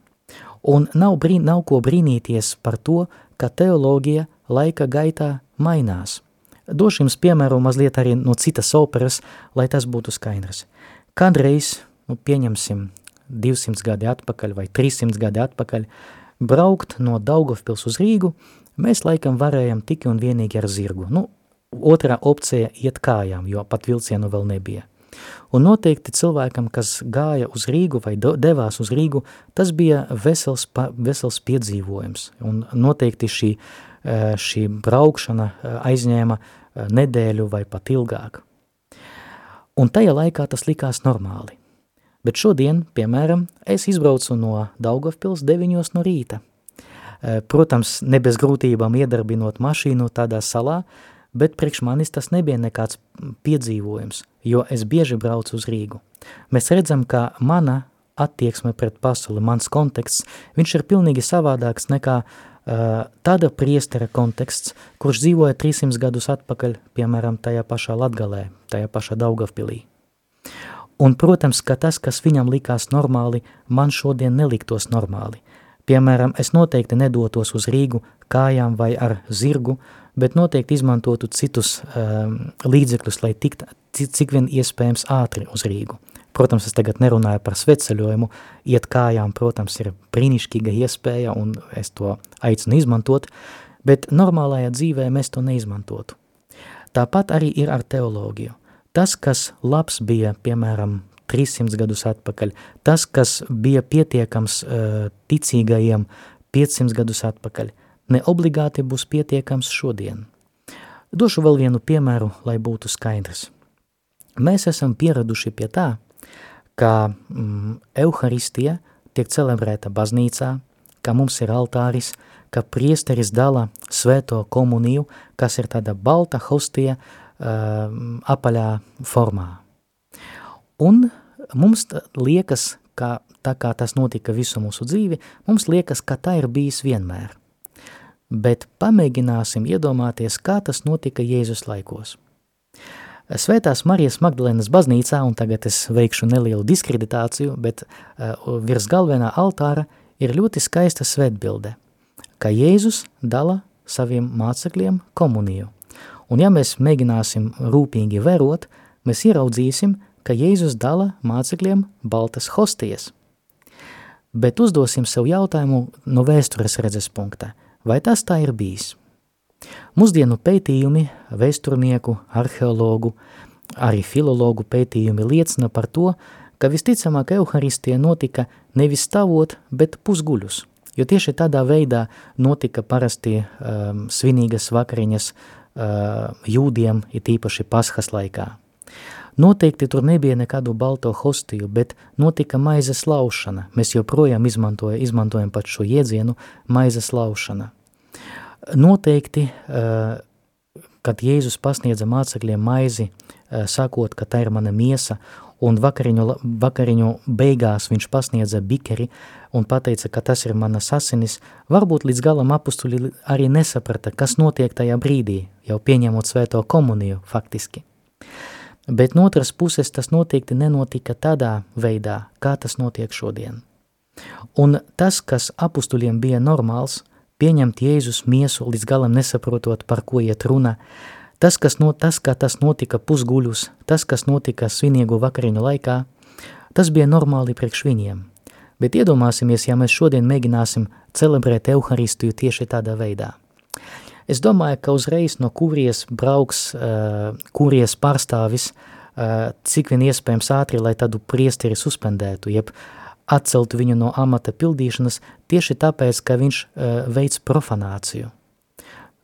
B: Un nav, brīn, nav ko brīnīties par to, ka teoloģija laika gaitā mainās. Došu jums piemēru mazliet arī no citas operas, lai tas būtu skaidrs. Kādreiz, nu, pieņemsim 200 gadi atpakaļ vai 300 gadi atpakaļ, braukt no Daugavpils uz Rīgu, mēs laikam varējam tikai un vienīgi ar zirgu. Nu, otrā opcija iet kājām, jo pat vilcienu vēl nebija. Un noteikti cilvēkam, kas gāja uz Rīgu vai devās uz Rīgu, tas bija vesels, vesels piedzīvojums. Un noteikti šī, eh, šī braukšana eh, aizņēma eh, nedēļu vai pat ilgāk. Un tajā laikā tas likās normāli. Bet šodien, piemēram, es izbraucu no Daugavpils deviņos no rīta. Protams, ne bez grūtībām iedarbinot mašīnu tādā salā, bet priekš manis tas nebija nekāds piedzīvojums, jo es bieži braucu uz Rīgu. Mēs redzam, ka mana attieksme pret pasauli, mans konteksts, viņš ir pilnīgi savādāks nekā uh, tāda priestera konteksts, kurš dzīvoja 300 gadus atpakaļ, piemēram, tajā pašā Latgalē, tajā pašā Daugavpilī. Un, protams, ka tas, kas viņam likās normāli, man šodien neliktos normāli. Piemēram, es noteikti nedotos uz Rīgu kājām vai ar zirgu, bet noteikti izmantotu citus um, līdzekļus, lai tikt cik vien iespējams ātri uz Rīgu. Protams, es tagad nerunāju par sveceļojumu, iet kājām, protams, ir brīnišķīga iespēja un es to aicinu izmantot, bet normālajā dzīvē mēs to neizmantotu. Tāpat arī ir ar teoloģiju. Tas, kas labs bija, piemēram, 300 gadus atpakaļ, tas, kas bija pietiekams uh, ticīgajiem 500 gadus atpakaļ – ne obligāti būs pietiekams šodien. Došu vēl vienu piemēru, lai būtu skaidrs. Mēs esam pieraduši pie tā, ka mm, Euharistija tiek celebrēta baznīcā, ka mums ir altāris, ka priesteris dala svēto komuniju, kas ir tāda balta hostija uh, apaļā formā. Un mums liekas, ka tā kā tas notika visu mūsu dzīvi, mums liekas, ka tā ir bijis vienmēr – bet pamēģināsim iedomāties, kā tas notika Jēzus laikos. Svētās Marijas Magdalēnas baznīcā, un tagad es veikšu nelielu diskreditāciju, bet uh, virs galvenā altāra ir ļoti skaista svētbilde, ka Jēzus dala saviem mācekļiem komuniju. Un ja mēs mēģināsim rūpīgi vērot, mēs ieraudzīsim, ka Jēzus dala mācekļiem baltas hostijas. Bet uzdosim sev jautājumu no vēstures redzes punktā – Vai tas tā ir bijis? Mūsdienu pētījumi, vēsturnieku, arheologu, arī filologu pētījumi liecina par to, ka visticamāk Euharistija notika nevis stāvot, bet pusguļus, jo tieši tādā veidā notika parasti um, svinīgas vakariņas uh, jūdiem, it īpaši paskas laikā. Noteikti tur nebija nekādu balto hostiju, bet notika maizes laušana. Mēs joprojām izmantoja, izmantojam pat šo jēdzienu maizes laušana. Noteikti, eh, kad Jēzus pasniedza mācekļiem maizi, eh, sakot, ka tā ir mana miesa, un vakariņu, vakariņu beigās viņš pasniedza bikeri un pateica, ka tas ir manas asinis, varbūt līdz galam apustuļi arī nesaprata, kas notiek tajā brīdī, jau pieņemot svēto komuniju faktiski. Bet no otras puses tas noteikti nenotika tādā veidā, kā tas notiek šodien. Un tas, kas apustuļiem bija normāls – pieņemt Jēzus miesu līdz galam nesaprotot, par ko iet runa, tas, kas no, tas, kā tas notika pusguļus, tas, kas notika svinīgu vakariņu laikā, tas bija normāli priekš viņiem.
C: Bet iedomāsimies, ja mēs šodien mēģināsim celebrēt Euharistiju tieši tādā veidā. Es domāju, ka uzreiz no kurijas brauks uh, kurijas pārstāvis, uh, cik vien iespējams ātri, lai tādu priesteri suspendētu, jeb atceltu viņu no amata pildīšanas tieši tāpēc, ka viņš uh, veids profanāciju.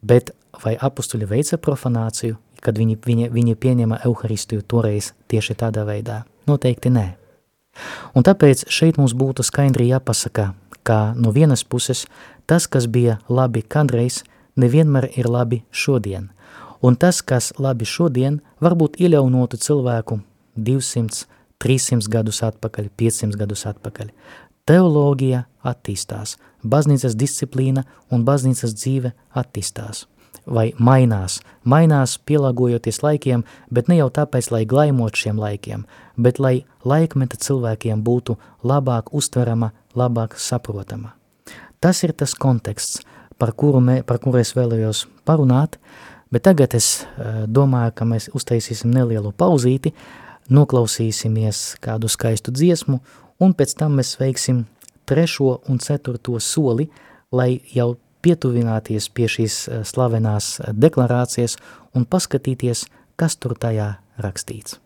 C: Bet vai apustuļi veica profanāciju, kad viņi, viņi, viņi pieņema Euharistiju toreiz tieši tādā veidā? Noteikti nē. Un tāpēc šeit mums būtu skaidri jāpasaka, ka no vienas puses tas, kas bija labi kādreiz, nevienmēr ir labi šodien, un tas, kas labi šodien, varbūt iļaunotu cilvēku 200, 300 gadus atpakaļ, 500 gadus atpakaļ. Teoloģija attīstās, baznīcas disciplīna un baznīcas dzīve attīstās vai mainās, mainās pielāgojoties laikiem, bet ne jau tāpēc, lai glaimot šiem laikiem, bet lai laikmeta cilvēkiem būtu labāk uztverama, labāk saprotama. Tas ir tas konteksts, par kuru, mē, par kuru es vēlējos parunāt, bet tagad es uh, domāju, ka mēs uztaisīsim nelielu pauzīti, noklausīsimies kādu skaistu dziesmu, un pēc tam mēs veiksim trešo un ceturto soli, lai jau pietuvināties pie šīs eh, slavenās eh, deklarācijas un paskatīties, kas tur tajā rakstīts.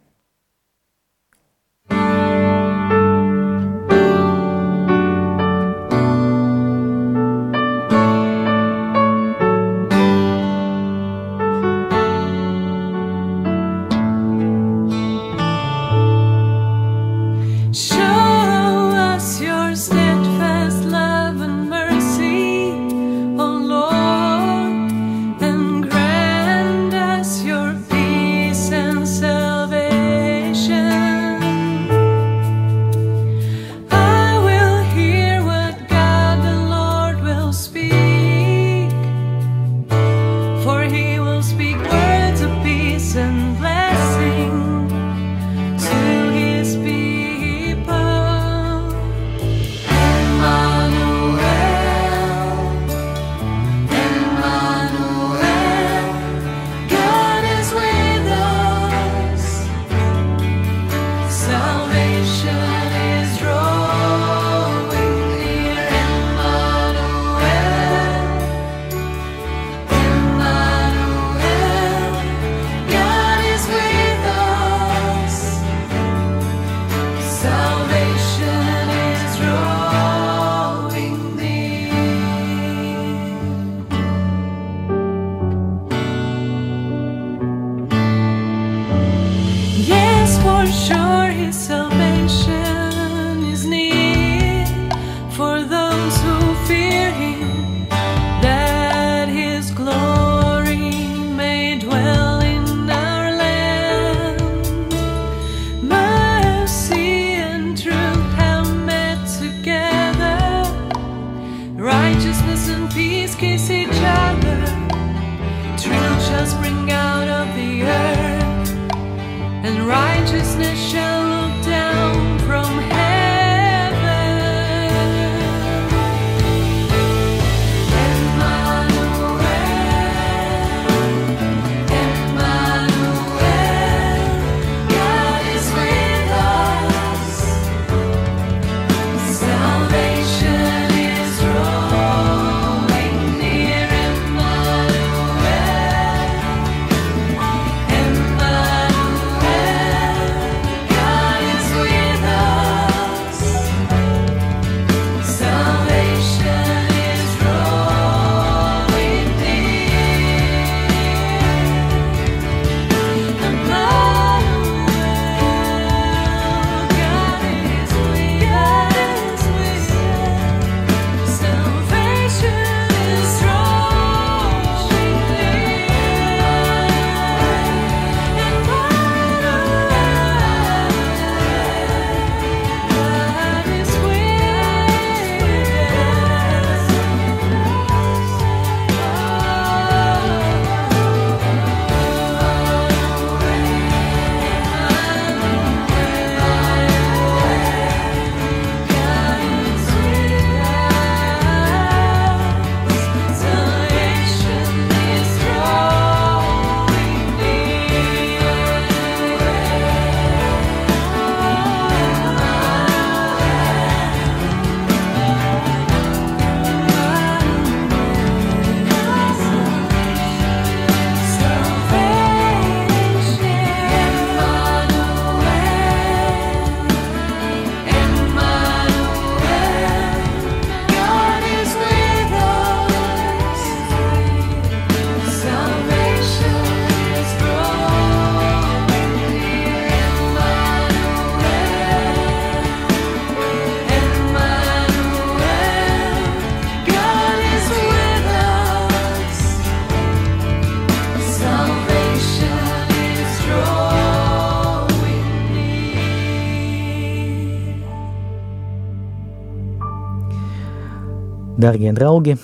B: Dargie draugi,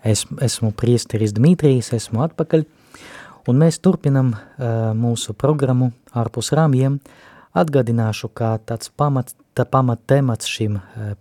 B: es, esmu priesteris Dmitrijs, esmu atpakaļ, un mēs turpinam uh, mūsu programmu ārpus rāmjiem. Atgādināšu, kā tāds pamat, tā pamat temats šim,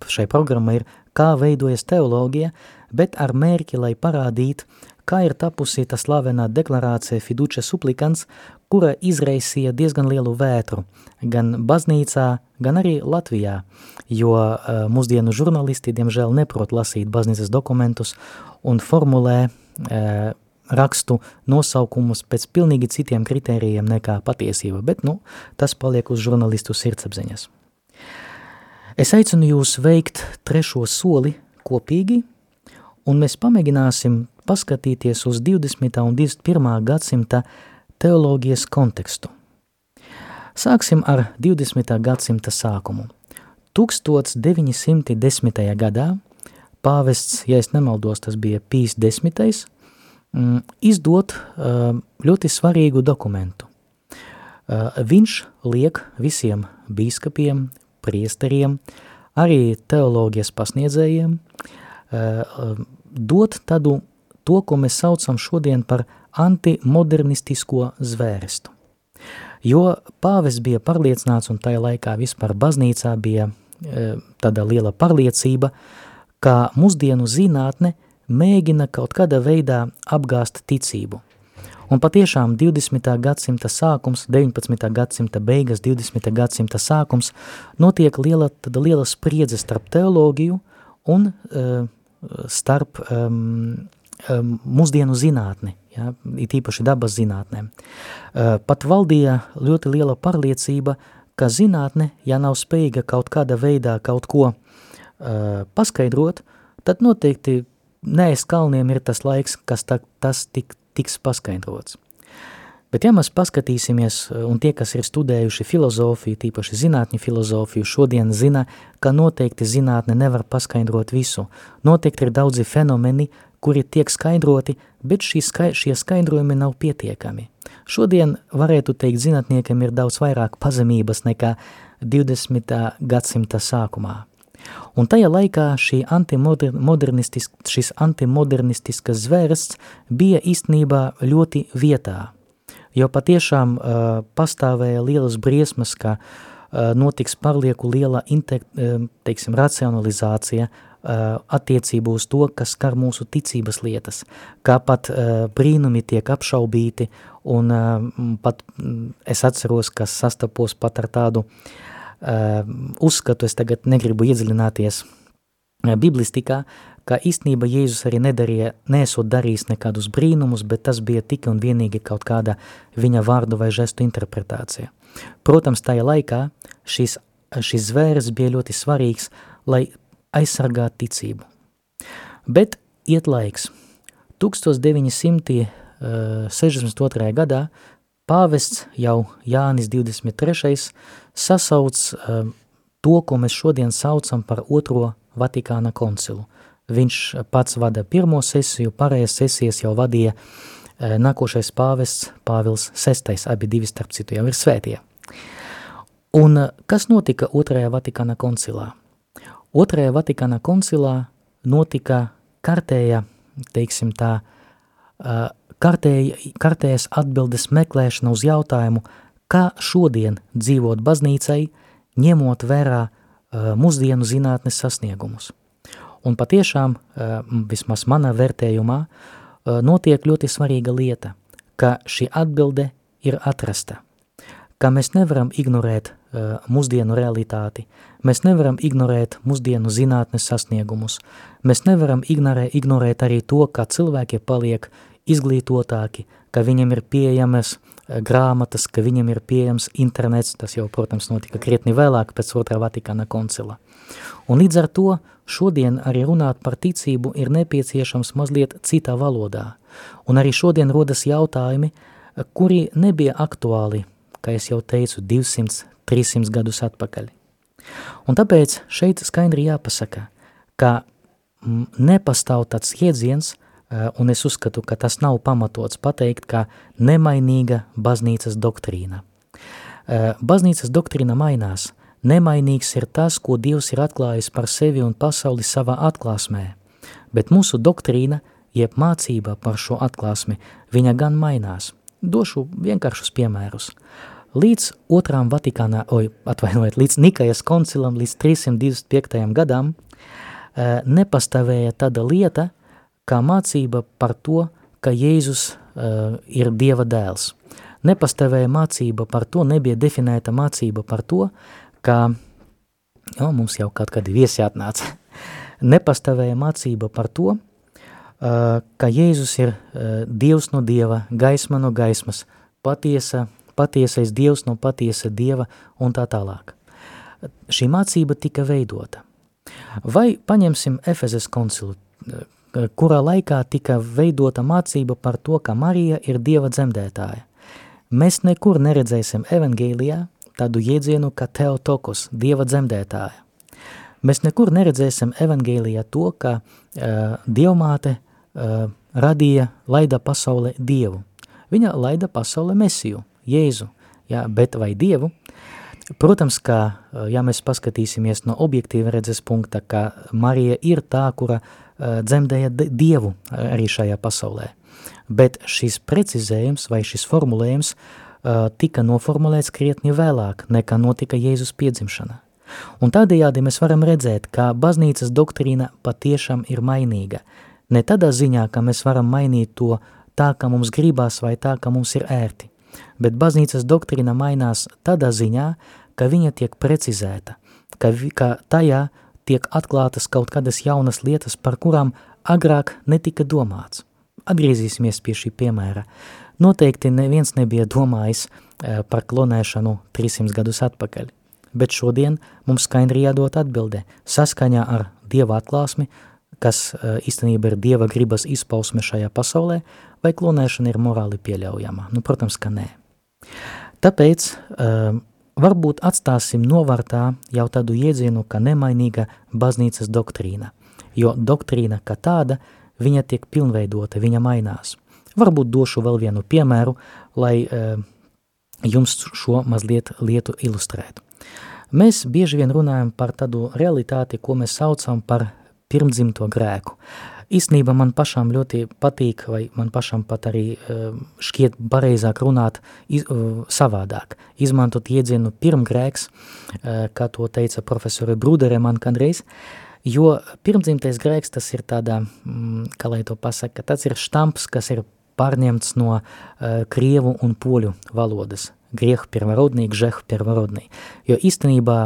B: šai programmai ir, kā veidojas teoloģija, bet ar mērķi, lai parādītu, kā ir tapusi tā slavenā deklarācija Fiduce Supplicants, kura izraisīja diezgan lielu vētru gan baznīcā, gan arī Latvijā, jo uh, mūsdienu žurnālisti, diemžēl, neprot lasīt baznīcas dokumentus un formulē uh, rakstu nosaukumus pēc pilnīgi citiem kritērijiem nekā patiesība, bet, nu, tas paliek uz žurnālistu sirdsapziņas. Es aicinu jūs veikt trešo soli kopīgi, un mēs pamēģināsim paskatīties uz 20. un 21. gadsimta teoloģijas kontekstu. Sāksim ar 20. gadsimta sākumu. 1910. gadā pāvests, ja es nemaldos, tas bija Pīs desmitais, mm, izdot ļoti svarīgu dokumentu. Viņš liek visiem bīskapiem, priesteriem, arī teoloģijas pasniedzējiem dot tādu to, ko mēs saucam šodien par antimodernistisko zvērstu. Jo pāvis bija pārliecināts, un tajā laikā vispār baznīcā bija e, tāda liela pārliecība, ka mūsdienu zinātne mēģina kaut kādā veidā apgāst ticību. Un patiešām 20. gadsimta sākums, 19. gadsimta beigas, 20. gadsimta sākums notiek liela, tāda liela spriedze starp teoloģiju un uh, starp um, um, mūsdienu zinātni, ja, it īpaši dabas zinātnēm. Pat valdīja ļoti liela pārliecība, ka zinātne, ja nav spējīga kaut kāda veidā kaut ko paskaidrot, tad noteikti neaiz kalniem ir tas laiks, kas tā, tas tik, tiks paskaidrots. Bet ja mēs paskatīsimies, un tie, kas ir studējuši filozofiju, tīpaši zinātņu filozofiju, šodien zina, ka noteikti zinātne nevar paskaidrot visu. Noteikti ir daudzi fenomeni, kuri tiek skaidroti, bet skai, šie skaidrojumi nav pietiekami. Šodien, varētu teikt, zinātniekiem ir daudz vairāk pazemības nekā 20. gadsimta sākumā. Un tajā laikā antimodernistis, šis antimodernistiskas zvērsts bija īstenībā ļoti vietā, jo patiešām uh, pastāvēja lielas briesmas, ka uh, notiks pārlieku liela inte, uh, teiksim, racionalizācija Uh, attiecību uz to, kas skar mūsu ticības lietas, kā pat uh, brīnumi tiek apšaubīti, un uh, pat mm, es atceros, ka sastapos pat ar tādu uzskatu, es tagad negribu iedziļināties biblistikā, ka īstenībā Jēzus arī nedarīja, nesot darījis nekādus brīnumus, bet tas bija tikai un vienīgi kaut kāda viņa vārdu vai žestu interpretācija. Protams, tajā laikā šis, šis zvērs bija ļoti svarīgs, lai aizsargāt ticību. Bet iet laiks. 1962. Eh, gadā pāvests jau Jānis 23. sasauc eh, to, ko mēs šodien saucam par otro Vatikāna koncilu. Viņš pats vada pirmo sesiju, pārējās sesijas jau vadīja eh, nākošais pāvests Pāvils VI, abi divi starp citu jau ir svētie. Un kas notika otrajā Vatikāna koncilā? Otrajā Vatikāna koncilā notika kartēja, teiksim tā, kartēja, kartējas atbildes meklēšana uz jautājumu, kā šodien dzīvot baznīcai, ņemot vērā mūsdienu zinātnes sasniegumus. Un patiešām, vismaz manā vērtējumā, notiek ļoti svarīga lieta, ka šī atbilde ir atrasta, ka mēs nevaram ignorēt uh, mūsdienu realitāti. Mēs nevaram ignorēt mūsdienu zinātnes sasniegumus. Mēs nevaram ignorē, ignorēt arī to, ka cilvēki paliek izglītotāki, ka viņiem ir pieejamas uh, grāmatas, ka viņiem ir pieejams internets, tas jau, protams, notika krietni vēlāk pēc otrā Vatikāna koncila. Un līdz ar to šodien arī runāt par ticību ir nepieciešams mazliet citā valodā. Un arī šodien rodas jautājumi, kuri nebija aktuāli, kā es jau teicu, 200, 300 gadus atpakaļ. Un tāpēc šeit skaidri jāpasaka, ka nepastāv tāds jēdziens, eh, un es uzskatu, ka tas nav pamatots pateikt, ka nemainīga baznīcas doktrīna. Eh, baznīcas doktrīna mainās, Nemainīgs ir tas, ko Dievs ir atklājis par sevi un pasauli savā atklāsmē, bet mūsu doktrīna, jeb mācība par šo atklāsmi, viņa gan mainās. Došu vienkāršus piemērus. Līdz otrām Vatikānā, oj, atvainojiet, līdz Nikajas koncilam, līdz 325. gadam, eh, nepastāvēja tāda lieta, kā mācība par to, ka Jēzus uh, ir Dieva dēls. Nepastāvēja mācība par to, nebija definēta mācība par to, ka, jo, mums jau kaut kādi viesi atnāca, nepastāvēja mācība par to, uh, ka Jēzus ir Dievs no Dieva, gaisma no gaismas, patiesa, patiesais Dievs no patiesa Dieva un tā tālāk. Šī mācība tika veidota. Vai paņemsim Efezes koncilu, kurā laikā tika veidota mācība par to, ka Marija ir Dieva dzemdētāja. Mēs nekur neredzēsim evangēlijā tādu jēdzienu kā Teotokos, Dieva dzemdētāja. Mēs nekur neredzēsim evangēlijā to, ka uh, Dievmāte uh, radīja, laida pasaulē Dievu. Viņa laida pasaulē Mesiju, Jēzu, jā, bet vai Dievu? Protams, ka, ja mēs paskatīsimies no objektīva redzes punkta, ka Marija ir tā, kura Eh, dzemdēja dievu eh, arī šajā pasaulē. Bet šis precizējums vai šis formulējums uh, tika noformulēts krietni vēlāk nekā notika Jēzus piedzimšana. Un tādējādi mēs varam redzēt, ka baznīcas doktrīna patiešām ir mainīga. Ne tādā ziņā, ka mēs varam mainīt to tā, ka mums gribās vai tā, ka mums ir ērti, bet baznīcas doktrīna mainās tādā ziņā, ka viņa tiek precizēta, ka, ka tajā tiek atklātas kaut kādas jaunas lietas, par kurām agrāk netika domāts. Atgriezīsimies pie šī piemēra. Noteikti neviens nebija domājis e, par klonēšanu 300 gadus atpakaļ, bet šodien mums skaidri jādod atbilde saskaņā ar Dieva atklāsmi, kas e, īstenībā ir Dieva gribas izpausme šajā pasaulē, vai klonēšana ir morāli pieļaujama? Nu, protams, ka nē. Tāpēc uh, varbūt atstāsim novārtā jau tādu iedzienu, ka nemainīga baznīcas doktrīna, jo doktrīna kā tāda, viņa tiek pilnveidota, viņa mainās. Varbūt došu vēl vienu piemēru, lai e, jums šo mazliet lietu ilustrētu. Mēs bieži vien runājam par tādu realitāti, ko mēs saucam par pirmdzimto grēku. Īstenībā man pašām ļoti patīk, vai man pašam pat arī uh, šķiet pareizāk runāt iz, uh, savādāk. Izmantot iedzienu pirmgrēks, uh, kā to teica profesori Brudere man kādreiz, jo pirmdzimtais grēks tas ir tādā, mm, kā lai to pasaka, tas ir štamps, kas ir pārņemts no uh, krievu un poļu valodas Grieh pirmrodnī, gžeh pirmrodnī. Jo īstenībā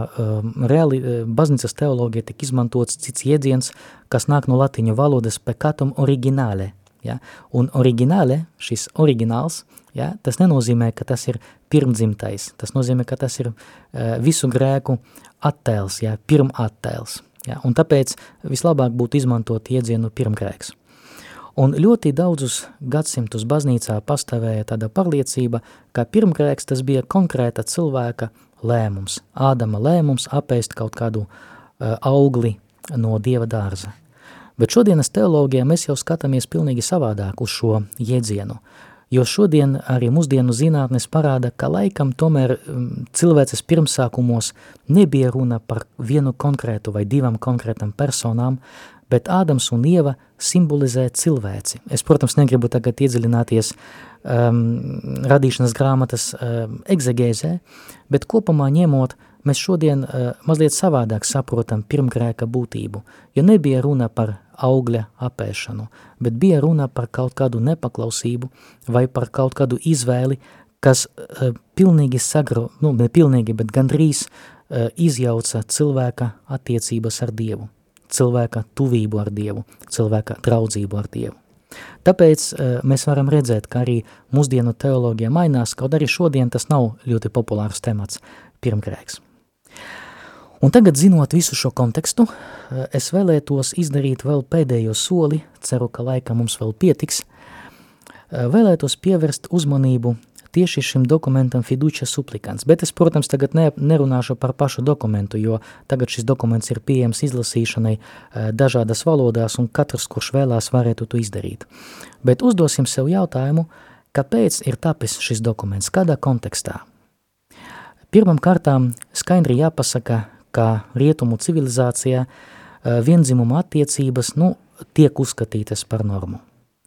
B: reāli baznīcas teologija tik izmantots cits jēdziens, kas nāk no latiņu valodas pekatum originale. Ja? Un originale, šis oriģināls, ja, tas nenozīmē, ka tas ir pirmdzimtais, tas nozīmē, ka tas ir visu grēku attēls, ja, pirmattēls. Ja? Un tāpēc vislabāk būtu izmantot iedzienu pirmgrēks. Un ļoti daudzus gadsimtus baznīcā pastāvēja tāda pārliecība, ka pirmgrēks tas bija konkrēta cilvēka lēmums, Ādama lēmums apēst kaut kādu uh, augli no Dieva dārza. Bet šodienas teologijā mēs jau skatāmies pilnīgi savādāk uz šo jēdzienu, jo šodien arī mūsdienu zinātnes parāda, ka laikam tomēr um, cilvēces pirmsākumos nebija runa par vienu konkrētu vai divām konkrētam personām, bet Ādams un Ieva simbolizē cilvēci. Es, protams, negribu tagad iedziļināties um, radīšanas grāmatas um, egzegēzē, bet kopumā ņemot, mēs šodien uh, mazliet savādāk saprotam pirmgrēka būtību, jo nebija runa par augļa apēšanu, bet bija runa par kaut kādu nepaklausību vai par kaut kādu izvēli, kas uh, pilnīgi sagro, nu, ne pilnīgi, bet gandrīz uh, izjauca cilvēka attiecības ar Dievu cilvēka tuvību ar Dievu, cilvēka draudzību ar Dievu. Tāpēc uh, mēs varam redzēt, ka arī mūsdienu teoloģija mainās, kaut arī šodien tas nav ļoti populārs temats – pirmgrēks. Un tagad, zinot visu šo kontekstu, uh, es vēlētos izdarīt vēl pēdējo soli, ceru, ka laika mums vēl pietiks, uh, vēlētos pievērst uzmanību tieši šim dokumentam fiducia supplicants, bet es, protams, tagad ne, nerunāšu par pašu dokumentu, jo tagad šis dokuments ir pieejams izlasīšanai eh, dažādas valodās un katrs, kurš vēlās, varētu to izdarīt. Bet uzdosim sev jautājumu, kāpēc ir tapis šis dokuments, kādā kontekstā? Pirmam kārtām skaidri jāpasaka, ka rietumu civilizācijā vienzimuma attiecības nu, tiek uzskatītas par normu.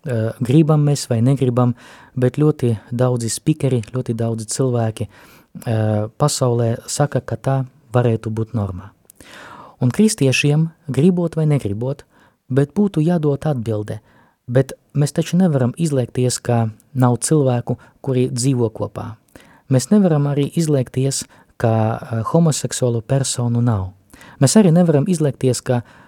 B: Gribam mēs vai negribam, bet ļoti daudzi spikeri, ļoti daudzi cilvēki pasaulē saka, ka tā varētu būt normā. Un kristiešiem, gribot vai negribot, bet būtu jādod atbilde, bet mēs taču nevaram izliekties, ka nav cilvēku, kuri dzīvo kopā. Mēs nevaram arī izliekties, ka homoseksuālu personu nav. Mēs arī nevaram izliekties, ka uh,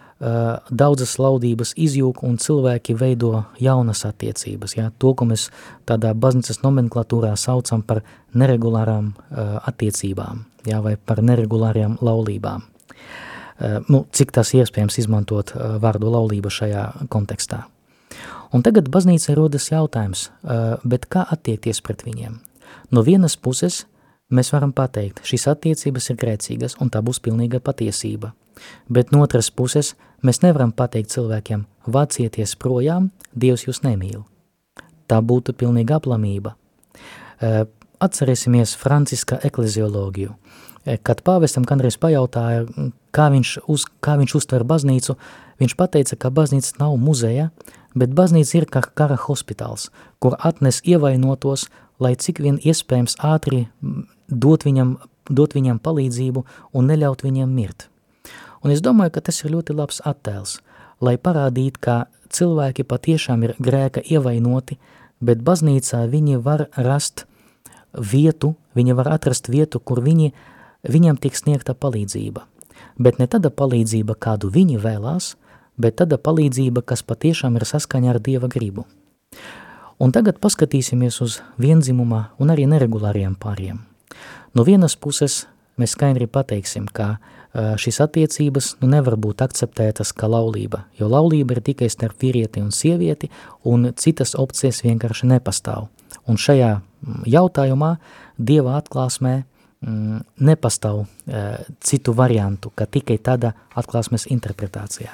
B: daudzas laudības izjūg un cilvēki veido jaunas attiecības. Ja? To, ko mēs tādā baznīcas nomenklatūrā saucam par neregulārām uh, attiecībām ja? vai par neregulārām laulībām. Uh, nu, cik tas iespējams izmantot uh, vārdu laulība šajā kontekstā. Un tagad baznīca rodas jautājums, uh, bet kā attiekties pret viņiem? No vienas puses mēs varam pateikt, šīs attiecības ir grēcīgas un tā būs pilnīga patiesība. Bet no otras puses mēs nevaram pateikt cilvēkiem, vācieties projām, Dievs jūs nemīl. Tā būtu pilnīga aplamība. Atcerēsimies Franciska eklezioloģiju. Kad pāvestam kādreiz pajautāja, kā viņš, uz, kā viņš uztver baznīcu, viņš pateica, ka baznīca nav muzeja, bet baznīca ir kā kara hospitāls, kur atnes ievainotos, lai cik vien iespējams ātri dot viņam, dot viņam palīdzību un neļaut viņiem mirt. Un es domāju, ka tas ir ļoti labs attēls, lai parādītu, ka cilvēki patiešām ir grēka ievainoti, bet baznīcā viņi var rast vietu, viņi var atrast vietu, kur viņi, viņam tiek sniegta palīdzība. Bet ne tāda palīdzība, kādu viņi vēlās, bet tāda palīdzība, kas patiešām ir saskaņa ar Dieva gribu. Un tagad paskatīsimies uz vienzimumā un arī neregulāriem pāriem. No vienas puses mēs skaidri pateiksim, ka šīs attiecības nu, nevar būt akceptētas kā laulība, jo laulība ir tikai starp vīrieti un sievieti, un citas opcijas vienkārši nepastāv. Un šajā jautājumā Dieva atklāsmē mm, nepastāv e, citu variantu, ka tikai tāda atklāsmes interpretācijā.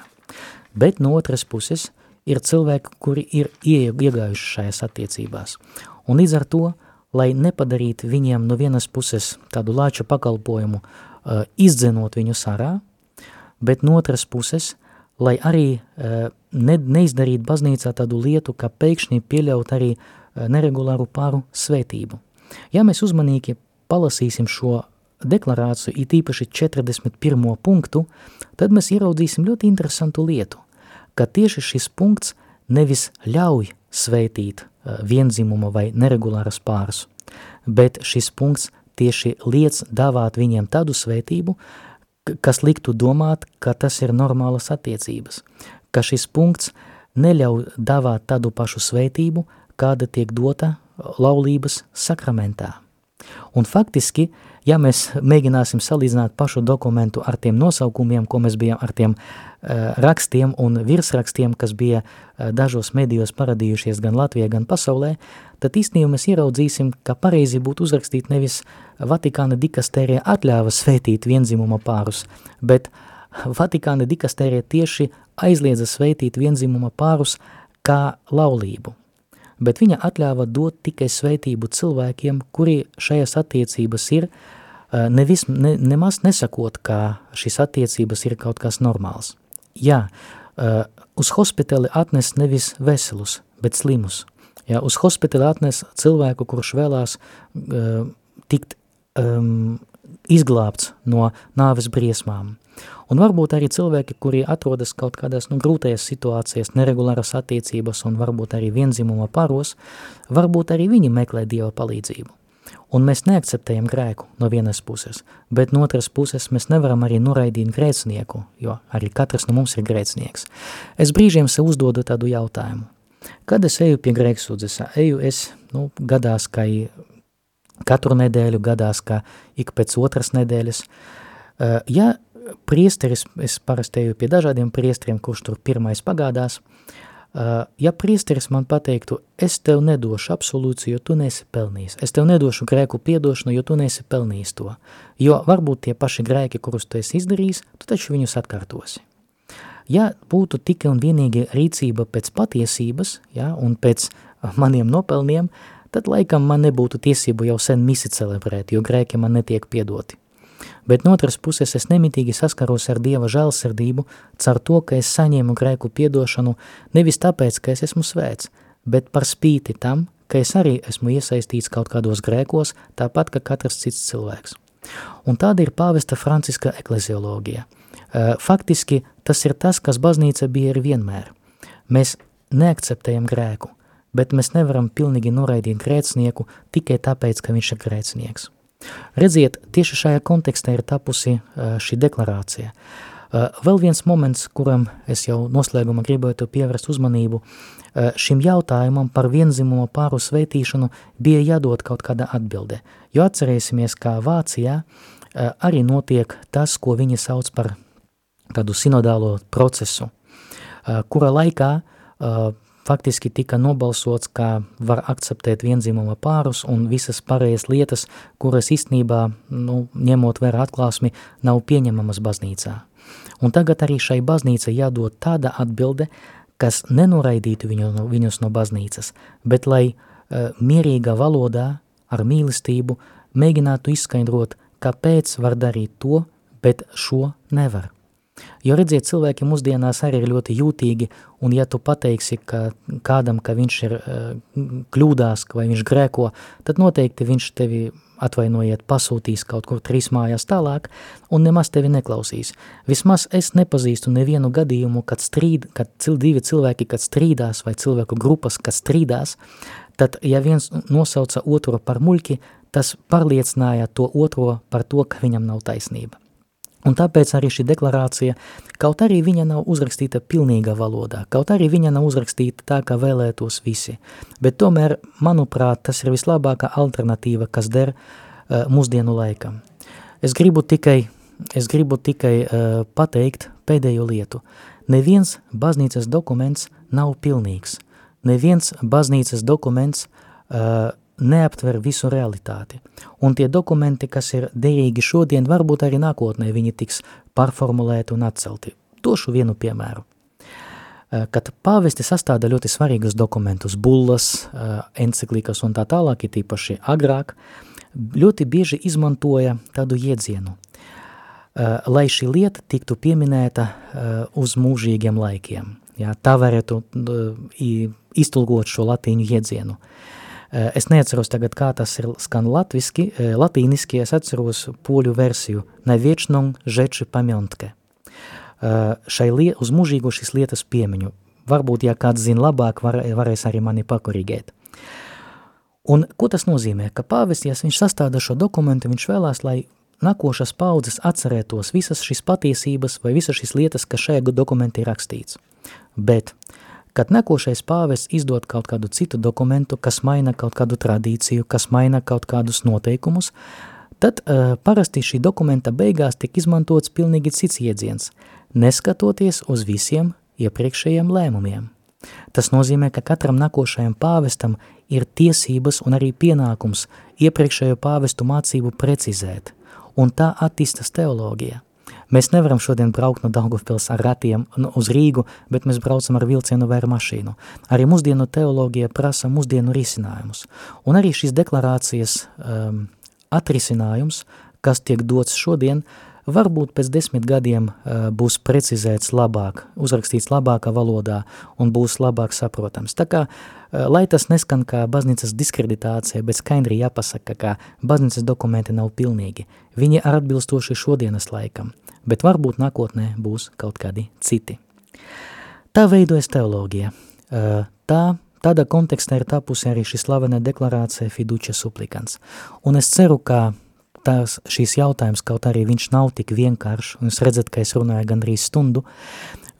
B: Bet no otras puses ir cilvēki, kuri ir iegājuši šajās attiecībās. Un līdz ar to lai nepadarītu viņiem no vienas puses tādu lāču pakalpojumu, uh, izdzenot viņu sarā, bet no otras puses, lai arī uh, ne, neizdarīt baznīcā tādu lietu, ka pēkšņi pieļaut arī uh, neregulāru pāru svētību. Ja mēs uzmanīgi palasīsim šo deklarāciju, it īpaši 41. punktu, tad mēs ieraudzīsim ļoti interesantu lietu, ka tieši šis punkts nevis ļauj svētīt vienzimuma vai neregulāras pāris, bet šis punkts tieši liec dāvāt viņiem tādu svētību, kas liktu domāt, ka tas ir normālas attiecības, ka šis punkts neļauj dāvāt tādu pašu svētību, kāda tiek dota laulības sakramentā. Un faktiski, ja mēs mēģināsim salīdzināt pašu dokumentu ar tiem nosaukumiem, ko mēs bijām ar tiem uh, rakstiem un virsrakstiem, kas bija eh, dažos medijos paradījušies gan Latvijā, gan pasaulē, tad īstenībā mēs ieraudzīsim, ka pareizi būtu uzrakstīt nevis Vatikāna dikastērija atļāva svētīt vienzimuma pārus, bet Vatikāna dikastērija tieši aizliedza svētīt vienzimuma pārus kā laulību. Bet viņa atļāva dot tikai svētību cilvēkiem, kuri šajās attiecības ir, nevis, ne, nemaz nesakot, ka šīs attiecības ir kaut kas normāls. Jā, uz hospitāli atnes nevis veselus, bet slimus. Jā, uz hospitāli atnes cilvēku, kurš vēlās tikt um, izglābts no nāves briesmām. Un varbūt arī cilvēki, kuri atrodas kaut kādās nu, grūtajās situācijās, neregulāras attiecības un varbūt arī vienzimuma paros, varbūt arī viņi meklē Dieva palīdzību. Un mēs neakceptējam grēku no vienas puses, bet no otras puses mēs nevaram arī noraidīt grēcinieku, jo arī katrs no mums ir grēcinieks. Es brīžiem sev uzdodu tādu jautājumu. Kad es eju pie grēksūdzes, eju es, nu, gadās, ka katru nedēļu, gadās, ka ik pēc otras nedēļas. Ja priesteris, es parasti eju pie dažādiem priesteriem, kurš tur pirmais pagādās, uh, Uh, ja priesteris man pateiktu, es tev nedošu absolūciju, jo tu neesi pelnījis, es tev nedošu grēku piedošanu, jo tu neesi pelnījis to, jo varbūt tie paši grēki, kurus tu esi izdarījis, tu taču viņus atkārtosi. Ja būtu tikai un vienīgi rīcība pēc patiesības, ja, un pēc maniem nopelniem, tad laikam man nebūtu tiesību jau sen misi celebrēt, jo grēki man netiek piedoti. Bet no otras puses es nemitīgi saskaros ar Dieva žēlsirdību caur to, ka es saņēmu grēku piedošanu nevis tāpēc, ka es esmu svēts, bet par spīti tam, ka es arī esmu iesaistīts kaut kādos grēkos, tāpat kā katrs cits cilvēks. Un tāda ir pāvesta Franciska eklezioloģija. Faktiski tas ir tas, kas baznīca bija ir vienmēr. Mēs neakceptējam grēku, bet mēs nevaram pilnīgi noraidīt grēcnieku tikai tāpēc, ka viņš ir grēcnieks. Redziet, tieši šajā kontekstā ir tapusi šī deklarācija. Vēl viens moments, kuram es jau noslēgumā gribētu pievērst uzmanību, šim jautājumam par vienzimumu pāru sveitīšanu bija jādod kaut kāda atbilde, jo atcerēsimies, kā Vācijā arī notiek tas, ko viņi sauc par tādu sinodālo procesu, kura laikā faktiski tika nobalsots, ka var akceptēt vienzimuma pārus un visas pārējas lietas, kuras īstenībā, nu, ņemot vērā atklāsmi, nav pieņemamas baznīcā. Un tagad arī šai baznīcai jādod tāda atbilde, kas nenoraidītu viņu, viņus no baznīcas, bet lai uh, mierīgā valodā ar mīlestību mēģinātu izskaidrot, kāpēc var darīt to, bet šo nevar. Jo redziet, cilvēki mūsdienās arī ir ļoti jūtīgi, un ja tu pateiksi ka kādam, ka viņš ir uh, kļūdās vai viņš grēko, tad noteikti viņš tevi atvainojiet, pasūtīs kaut kur trīs mājās tālāk, un nemaz tevi neklausīs. Vismaz es nepazīstu nevienu gadījumu, kad, strīd, kad cil, divi cilvēki, kad strīdās, vai cilvēku grupas, kad strīdās, tad, ja viens nosauca otru par muļki, tas pārliecināja to otro par to, ka viņam nav taisnība. Un tāpēc arī šī deklarācija, kaut arī viņa nav uzrakstīta pilnīgā valodā, kaut arī viņa nav uzrakstīta tā, kā vēlētos visi, bet tomēr, manuprāt, tas ir vislabākā alternatīva, kas der uh, mūsdienu laikam. Es gribu tikai, es gribu tikai uh, pateikt pēdējo lietu. Neviens baznīcas dokuments nav pilnīgs. Neviens baznīcas dokuments uh, neaptver visu realitāti. Un tie dokumenti, kas ir derīgi šodien, varbūt arī nākotnē viņi tiks pārformulēti un atcelti. Došu vienu piemēru. Eh, kad pāvesti sastāda ļoti svarīgus dokumentus, bullas, eh, enciklikas un tā tālāk, ir tīpaši agrāk, ļoti bieži izmantoja tādu iedzienu, eh, lai šī lieta tiktu pieminēta uz mūžīgiem laikiem. Jā, tā varētu iztulkot šo latīņu iedzienu. Eh, es neatceros tagad, kā tas ir skan latviski, eh, latīniski, es atceros poļu versiju, ne viečnom žeči pamjontke. Eh, šai lie, uz mūžīgu šīs lietas piemiņu. Varbūt, ja kāds zina labāk, var, varēs arī mani pakorigēt. Un ko tas nozīmē? Ka ja viņš sastāda šo dokumentu, viņš vēlās, lai nākošas paudzes atcerētos visas šīs patiesības vai visas šīs lietas, kas šajā dokumentā ir rakstīts. Bet Kad nākošais pāvests izdod kaut kādu citu dokumentu, kas maina kaut kādu tradīciju, kas maina kaut kādus noteikumus, tad uh, parasti šī dokumenta beigās tiek izmantots pilnīgi cits iedziens, neskatoties uz visiem iepriekšējiem lēmumiem. Tas nozīmē, ka katram nākošajam pāvestam ir tiesības un arī pienākums iepriekšējo pāvestu mācību precizēt, un tā attīstas teoloģija – Mēs nevaram šodien braukt no Daugavpils ar ratiem uz Rīgu, bet mēs braucam ar vilcienu vai ar mašīnu. Arī mūsdienu teoloģija prasa mūsdienu risinājumus. Un arī šīs deklarācijas um, atrisinājums, kas tiek dots šodien, varbūt pēc desmit gadiem uh, būs precizēts labāk, uzrakstīts labākā valodā un būs labāk saprotams. Tā kā, uh, lai tas neskan kā baznīcas diskreditācija, bet skaidri jāpasaka, ka baznīcas dokumenti nav pilnīgi. Viņi ir atbilstoši šodienas laikam bet varbūt nākotnē būs kaut kādi citi. Tā veidojas teoloģija. Tā, tādā kontekstā ir tapusi arī šī slavenā deklarācija fiducia supplicans. Un es ceru, ka tās šīs jautājums, kaut arī viņš nav tik vienkāršs, un jūs redzat, ka es runāju gandrīz stundu,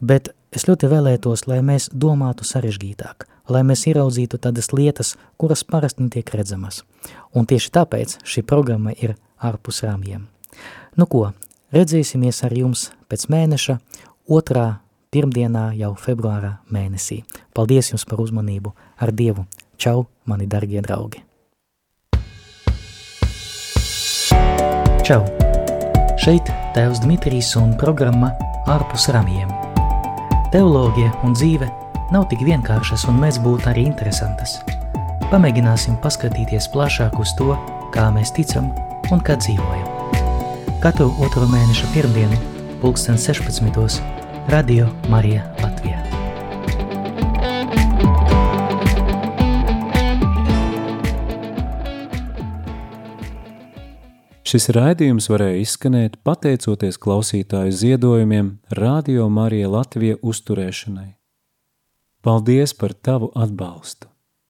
B: bet es ļoti vēlētos, lai mēs domātu sarežģītāk, lai mēs ieraudzītu tādas lietas, kuras parasti netiek redzamas. Un tieši tāpēc šī programma ir ārpus rāmjiem. Nu ko, Redzēsimies ar jums pēc mēneša, otrā pirmdienā jau februārā mēnesī. Paldies jums par uzmanību, ar Dievu! Čau, mani dargie draugi! Čau! Šeit Tēvs Dmitrijs un programma ārpus ramiem. Teoloģija un dzīve nav tik vienkāršas un mēs būtu arī interesantas. pamēģināsim paskatīties plašāk uz to, kā mēs ticam un kā dzīvojam. Katru otro mēneša pirmdienu, pulksten 16. Radio Marija Latvijā.
A: Šis raidījums varēja izskanēt pateicoties klausītāju ziedojumiem Radio Marija Latvija uzturēšanai. Paldies par tavu atbalstu!